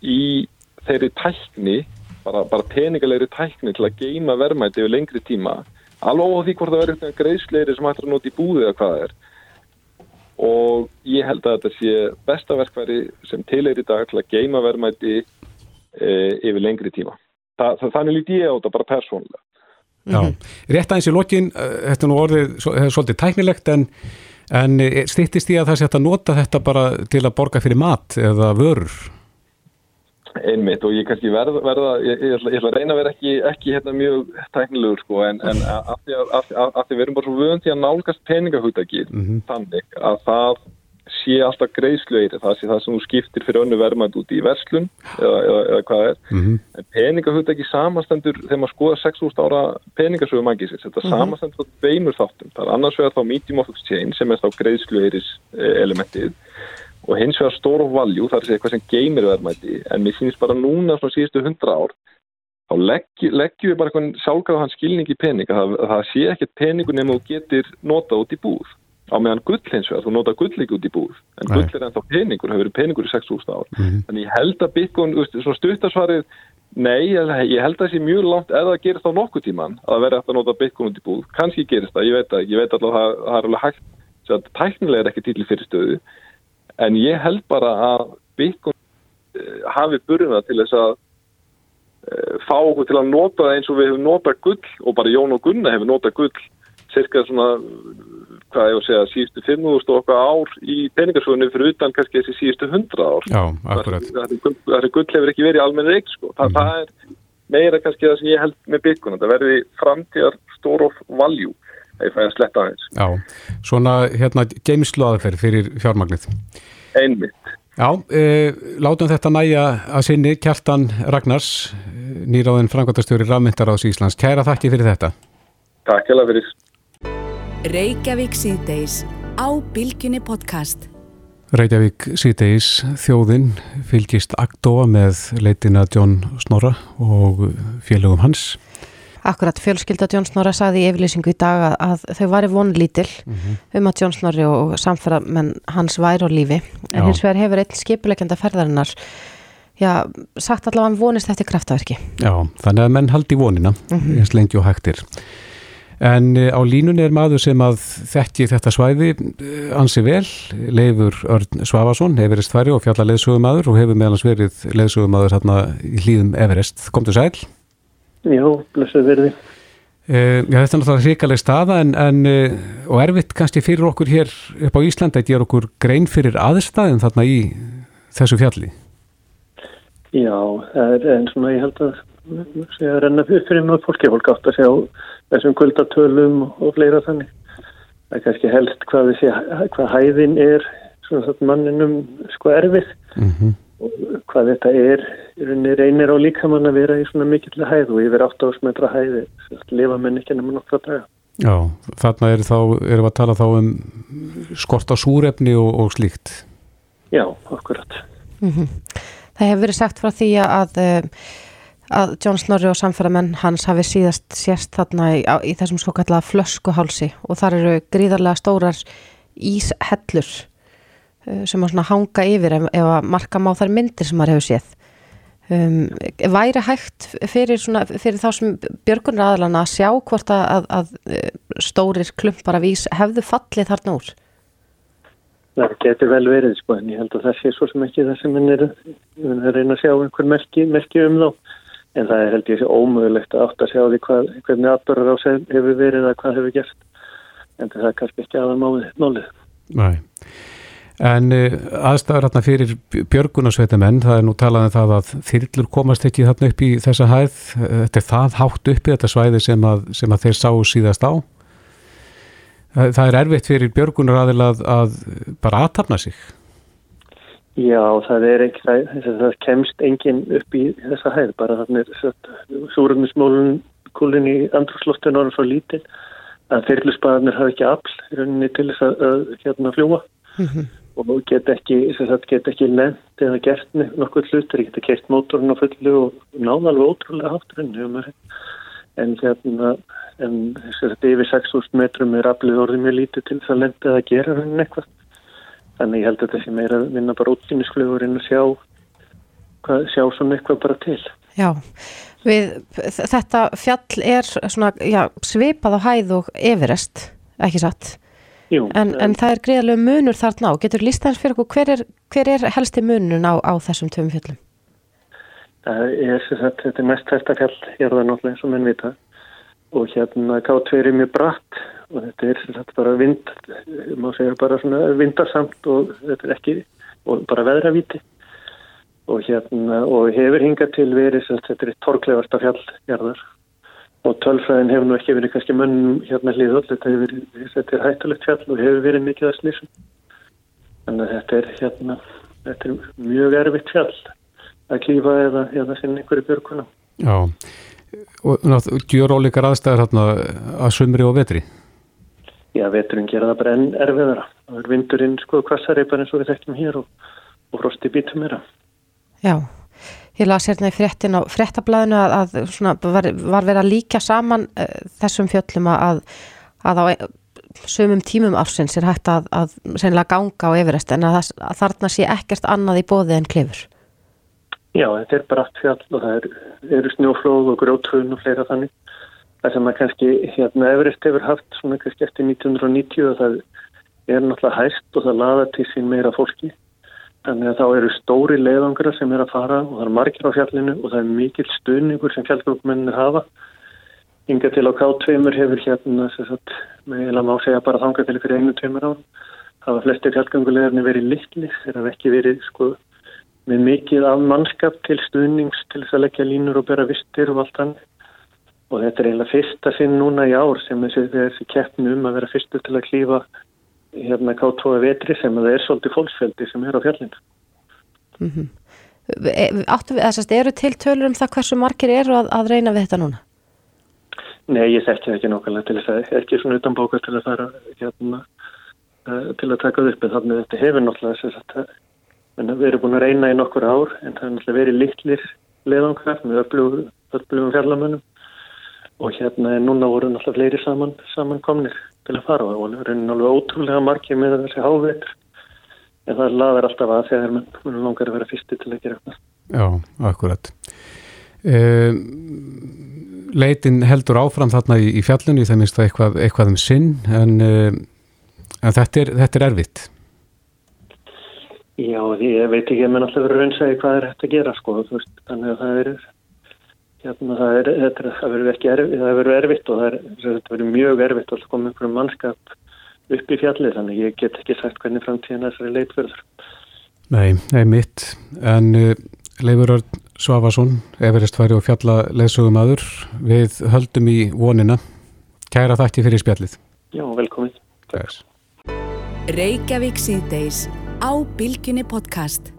í þeirri tækni, bara, bara peningalegri tækni til að geima verðmæti yfir lengri tíma, alveg á því hvort það verður greiðsleiri sem hættir að nota í búði eða hvað það er og ég held að þetta sé besta verkværi sem til er í dag til að geima verðmæti e, yfir lengri tíma. Þa, það, þannig líti ég á þetta bara persónulega. Já, rétt aðeins í lokin, e, þetta er nú orðið svolítið tæknilegt en En eh, stýttist því að það sé að nota þetta bara til að borga fyrir mat eða vörur? Einmitt og ég kannski verða, verða ég, ég, ætla, ég ætla að reyna að vera ekki, ekki hérna, mjög tæknilegur sko en, en að því við erum bara svo vöðum til að nálgast peningahugdagi mm -hmm. þannig að það sé alltaf greiðslueiri, það sé það sem þú skiptir fyrir önnu verðmænt út í verslun eða, eða, eða hvað er, mm -hmm. en peningahugdagi samastendur þegar maður skoða 6.000 ára peningasögu magisins, þetta mm -hmm. samastendur veimur þáttum, það er annars vegar þá medium of exchange sem er þá greiðslueiris eh, elementið og hins vegar store of value, það er eitthvað sem geymir verðmæti, en mér finnst bara núna svona síðustu 100 ár þá leggjum legg við bara eitthvað sjálfgráðan skilning í peninga, það, það sé ekkert peningu nema þú getur nota út í búð á meðan gull hins vegar, þú nota gull ekki út í búð en Nei. gull er ennþá peningur, hefur verið peningur í 6.000 ár mm -hmm. þannig ég held að Bitcoin, svona stuttasvarið Nei, ég held að það sé mjög langt eða það gerist á nokkuð tíman að vera eftir að nota Bitcoin út í búð, kannski gerist það, ég veit að ég veit alltaf að það, er alveg hægt að tæknilega er ekki til fyrir stöðu en ég held bara að Bitcoin uh, hafi burðina til þess að uh, fá okkur til að nota það eins og við hefum notað gull og bara Jón og Gunna hefur notað gull cirka svona hvað ég var að segja, síðustu 5.000 okkar ár í peningarsvögunni fyrir utan kannski þessi síðustu 100 ár. Já, akkurat. Það er gull hefur ekki verið í almenni reik, sko. Þa, mm. Það er meira kannski það sem ég held með byggjuna. Það verði framtíðar store of value, það er fæðið að sletta aðeins. Já, svona hérna geimslu aðferð fyrir fjármagnið. Einmitt. Já, e, látum þetta næja að sinni Kjartan Ragnars, nýráðin frangværtastjóri Rafmyndaráðs Íslands. Kæra þakki fyrir þetta. Takk. Reykjavík síðdeis á Bilginni podcast. Reykjavík síðdeis þjóðinn fylgist aktóa með leitina John Snorra og félögum hans. Akkurat, fjölskylda John Snorra saði í yfirlýsingu í dag að, að þau væri vonlítil mm -hmm. um að John Snorri og samferðamenn hans væri á lífi. En Já. hins vegar hefur einn skipuleikenda ferðarinnar Já, sagt allavega hann vonist eftir kraftaverki. Já, þannig að menn haldi vonina, mm -hmm. eins lengi og hægtir. En eh, á línunni er maður sem að þekki þetta svæði eh, ansi vel, Leifur Örn Svavason, Everest færi og fjalla leðsögumadur og hefur meðalans verið leðsögumadur hérna í hlýðum Everest. Komdu sæl? Já, blessuð verði. Uh, já, þetta er náttúrulega hrikaleg staða en, en uh, og erfitt kannski fyrir okkur hér upp á Íslanda að gera okkur grein fyrir aðstæðin þarna í þessu fjalli. Já, það er eins og ég held að segja að renna fyrir mjög fólki, fólk átt að segja þessum kuldartölum og fleira þannig. Það er kannski helst hvað, sé, hvað hæðin er manninum sko erfið mm -hmm. og hvað þetta er reynir á líkamann að vera í svona mikill hæð og yfir 8 ásmetra hæði lifa menn ekki nema nokkra daga. Já, þarna er þá, erum við að tala þá um skort á súrefni og, og slíkt. Já, akkurat. Mm -hmm. Það hefur verið sagt frá því að að John Snorri og samferðamenn hans hafi síðast sérst þarna í, í þessum svo kallega flöskuhálsi. Og þar eru gríðarlega stórar íshellur uh, sem að hanga yfir ef, ef að marka má þar myndir sem maður hefur séð. Um, væri hægt fyrir, svona, fyrir þá sem björgunar aðlana að sjá hvort að, að, að uh, stórir klumpar af ís hefðu fallið þarna úr? Það getur vel verið sko en ég held að það sé svo sem ekki það sem henn er að reyna að sjá einhver merki, merki um þá en það er held ég sér ómögulegt að átt að sjá því hvað, hvernig aðbörður á sig hefur verið eða hvað hefur gert en það er kannski ekki aðan málið. Nei. En uh, aðstæður hérna fyrir björgunarsveitamenn, það er nú talað um það að þyrlur komast ekki þarna upp í þessa hæð, þetta er það hátt uppi þetta svæði sem að, sem að þeir sáu síðast á. Það, það er erfitt fyrir björgunar aðilað að bara aðtapna sig. Já, það er ekki, það, það kemst engin upp í þessa hæð, bara þannig súrumismólun kúlin í andrúsloftinu og svo lítil að fyrirlusbaðarnir hafa ekki afl í rauninni til þess að, að hérna fljúa mm -hmm. og get ekki, get ekki nefnt eða gert nokkuð hlutur, geta kert mótorinn á fullu og náða alveg ótrúlega hátturinn en hérna en þetta yfir 6.000 metrum er aflið orðið mjög lítið til þess að lenda eða gera rauninni eitthvað þannig ég held að þessi meira vinna bara útfinnisflugur en að sjá hvað, sjá svona eitthvað bara til. Já, við, þetta fjall er svona, já, svipað á hæð og everest, ekki satt? Jú, en, en það er greiðlega munur þarna á, getur lístans fyrir okkur hver er, hver er helsti munun á, á þessum töfum fjallum? Það er sem sagt, þetta er mest þetta fjall hér það náttúrulega eins og menn vita. Og hérna K2 er mjög bratt og þetta er sem sagt bara vind má segja bara svona vindarsamt og þetta er ekki, og bara veðravíti. Og hérna og hefur hingað til verið sem þetta er torklegarsta fjall hérðar og tölfræðin hefur nú ekki verið kannski mönnum hérna hlýðull, þetta þetta er hættulegt fjall og hefur verið mikið að slísum þannig að þetta er hérna, þetta er mjög erfitt fjall að klífa eða, eða sinna einhverju björguna Já, og gjör ólíkar aðstæðar hérna að sumri og vetri Já, veturinn gera það bara enn erfiðara það er vindurinn sko kvassari bara eins og við þekkjum hér og, og frosti bítum meira Já Ég las hérna í fréttin á fréttablaðinu að, að svona, var, var verið að líka saman uh, þessum fjöllum að, að á sömum tímum ársins er hægt að, að ganga á Everest en að, að þarna sé ekkert annað í bóði en klefur. Já, þetta er bara allt fjall og það er, eru snjóflóð og grótrun og fleira þannig. Það sem að kannski hérna Everest hefur haft svona kannski eftir 1990 og það er náttúrulega hægt og það laða til sín meira fólki Þannig að þá eru stóri leiðangra sem er að fara og það er margir á fjallinu og það er mikil stuðningur sem fjallgruppmennir hafa. Inga til á K2 hefur hérna, sagt, með eða má segja bara þanga til fyrir einu tveimur án. Það var flestir fjallgangulegarnir verið litli, þeir hafa ekki verið sko, með mikið af mannskap til stuðnings til þess að leggja línur og bera vistir og allt hann. Og þetta er eiginlega fyrsta sinn núna í ár sem þessi, þessi keppni um að vera fyrstur til að klífa hérna K2 vetri sem það er svolítið fólksfeldi sem er á fjallinu. Mm -hmm. Áttu við, þessast, eru til tölur um það hversu margir eru að, að reyna við þetta núna? Nei, ég þekki það ekki nokkulega til þess að ekki svona utanbóka til að fara hérna, uh, til að taka upp en þannig að þetta hefur náttúrulega þess að við erum búin að reyna í nokkur ár en það er náttúrulega verið litlir leðangar með öflugum fjallamönnum og hérna núna voru náttúrulega fleiri saman, saman komnir til að fara og það er náttúrulega ótrúlega margir með þessi hávetur en það laðar alltaf að þegar mann langar að vera fyrsti til að gera eitthvað. Já, akkurat. Um, leitin heldur áfram þarna í, í fjallunni það minnst það eitthvað, eitthvað um sinn en, um, en þetta, er, þetta er erfitt. Já, ég veit ekki að mann alltaf verður raunsæði hvað er hægt að gera sko, veist, þannig að það er hérna það er, þetta, það verður ekki erfitt, það verður erfitt og það er, þetta verður mjög erfitt að koma einhverjum mannskap upp í fjallið þannig ég get ekki sagt hvernig framtíðan þessari leitverður. Nei, nei mitt, en uh, Leifur Örn Svafarsson, Everest færi og fjalla leðsögum aður, við höldum í vonina. Kæra þætti fyrir spjallið. Já, velkomin. Reykjavík síðdeis á Bilginni podcast.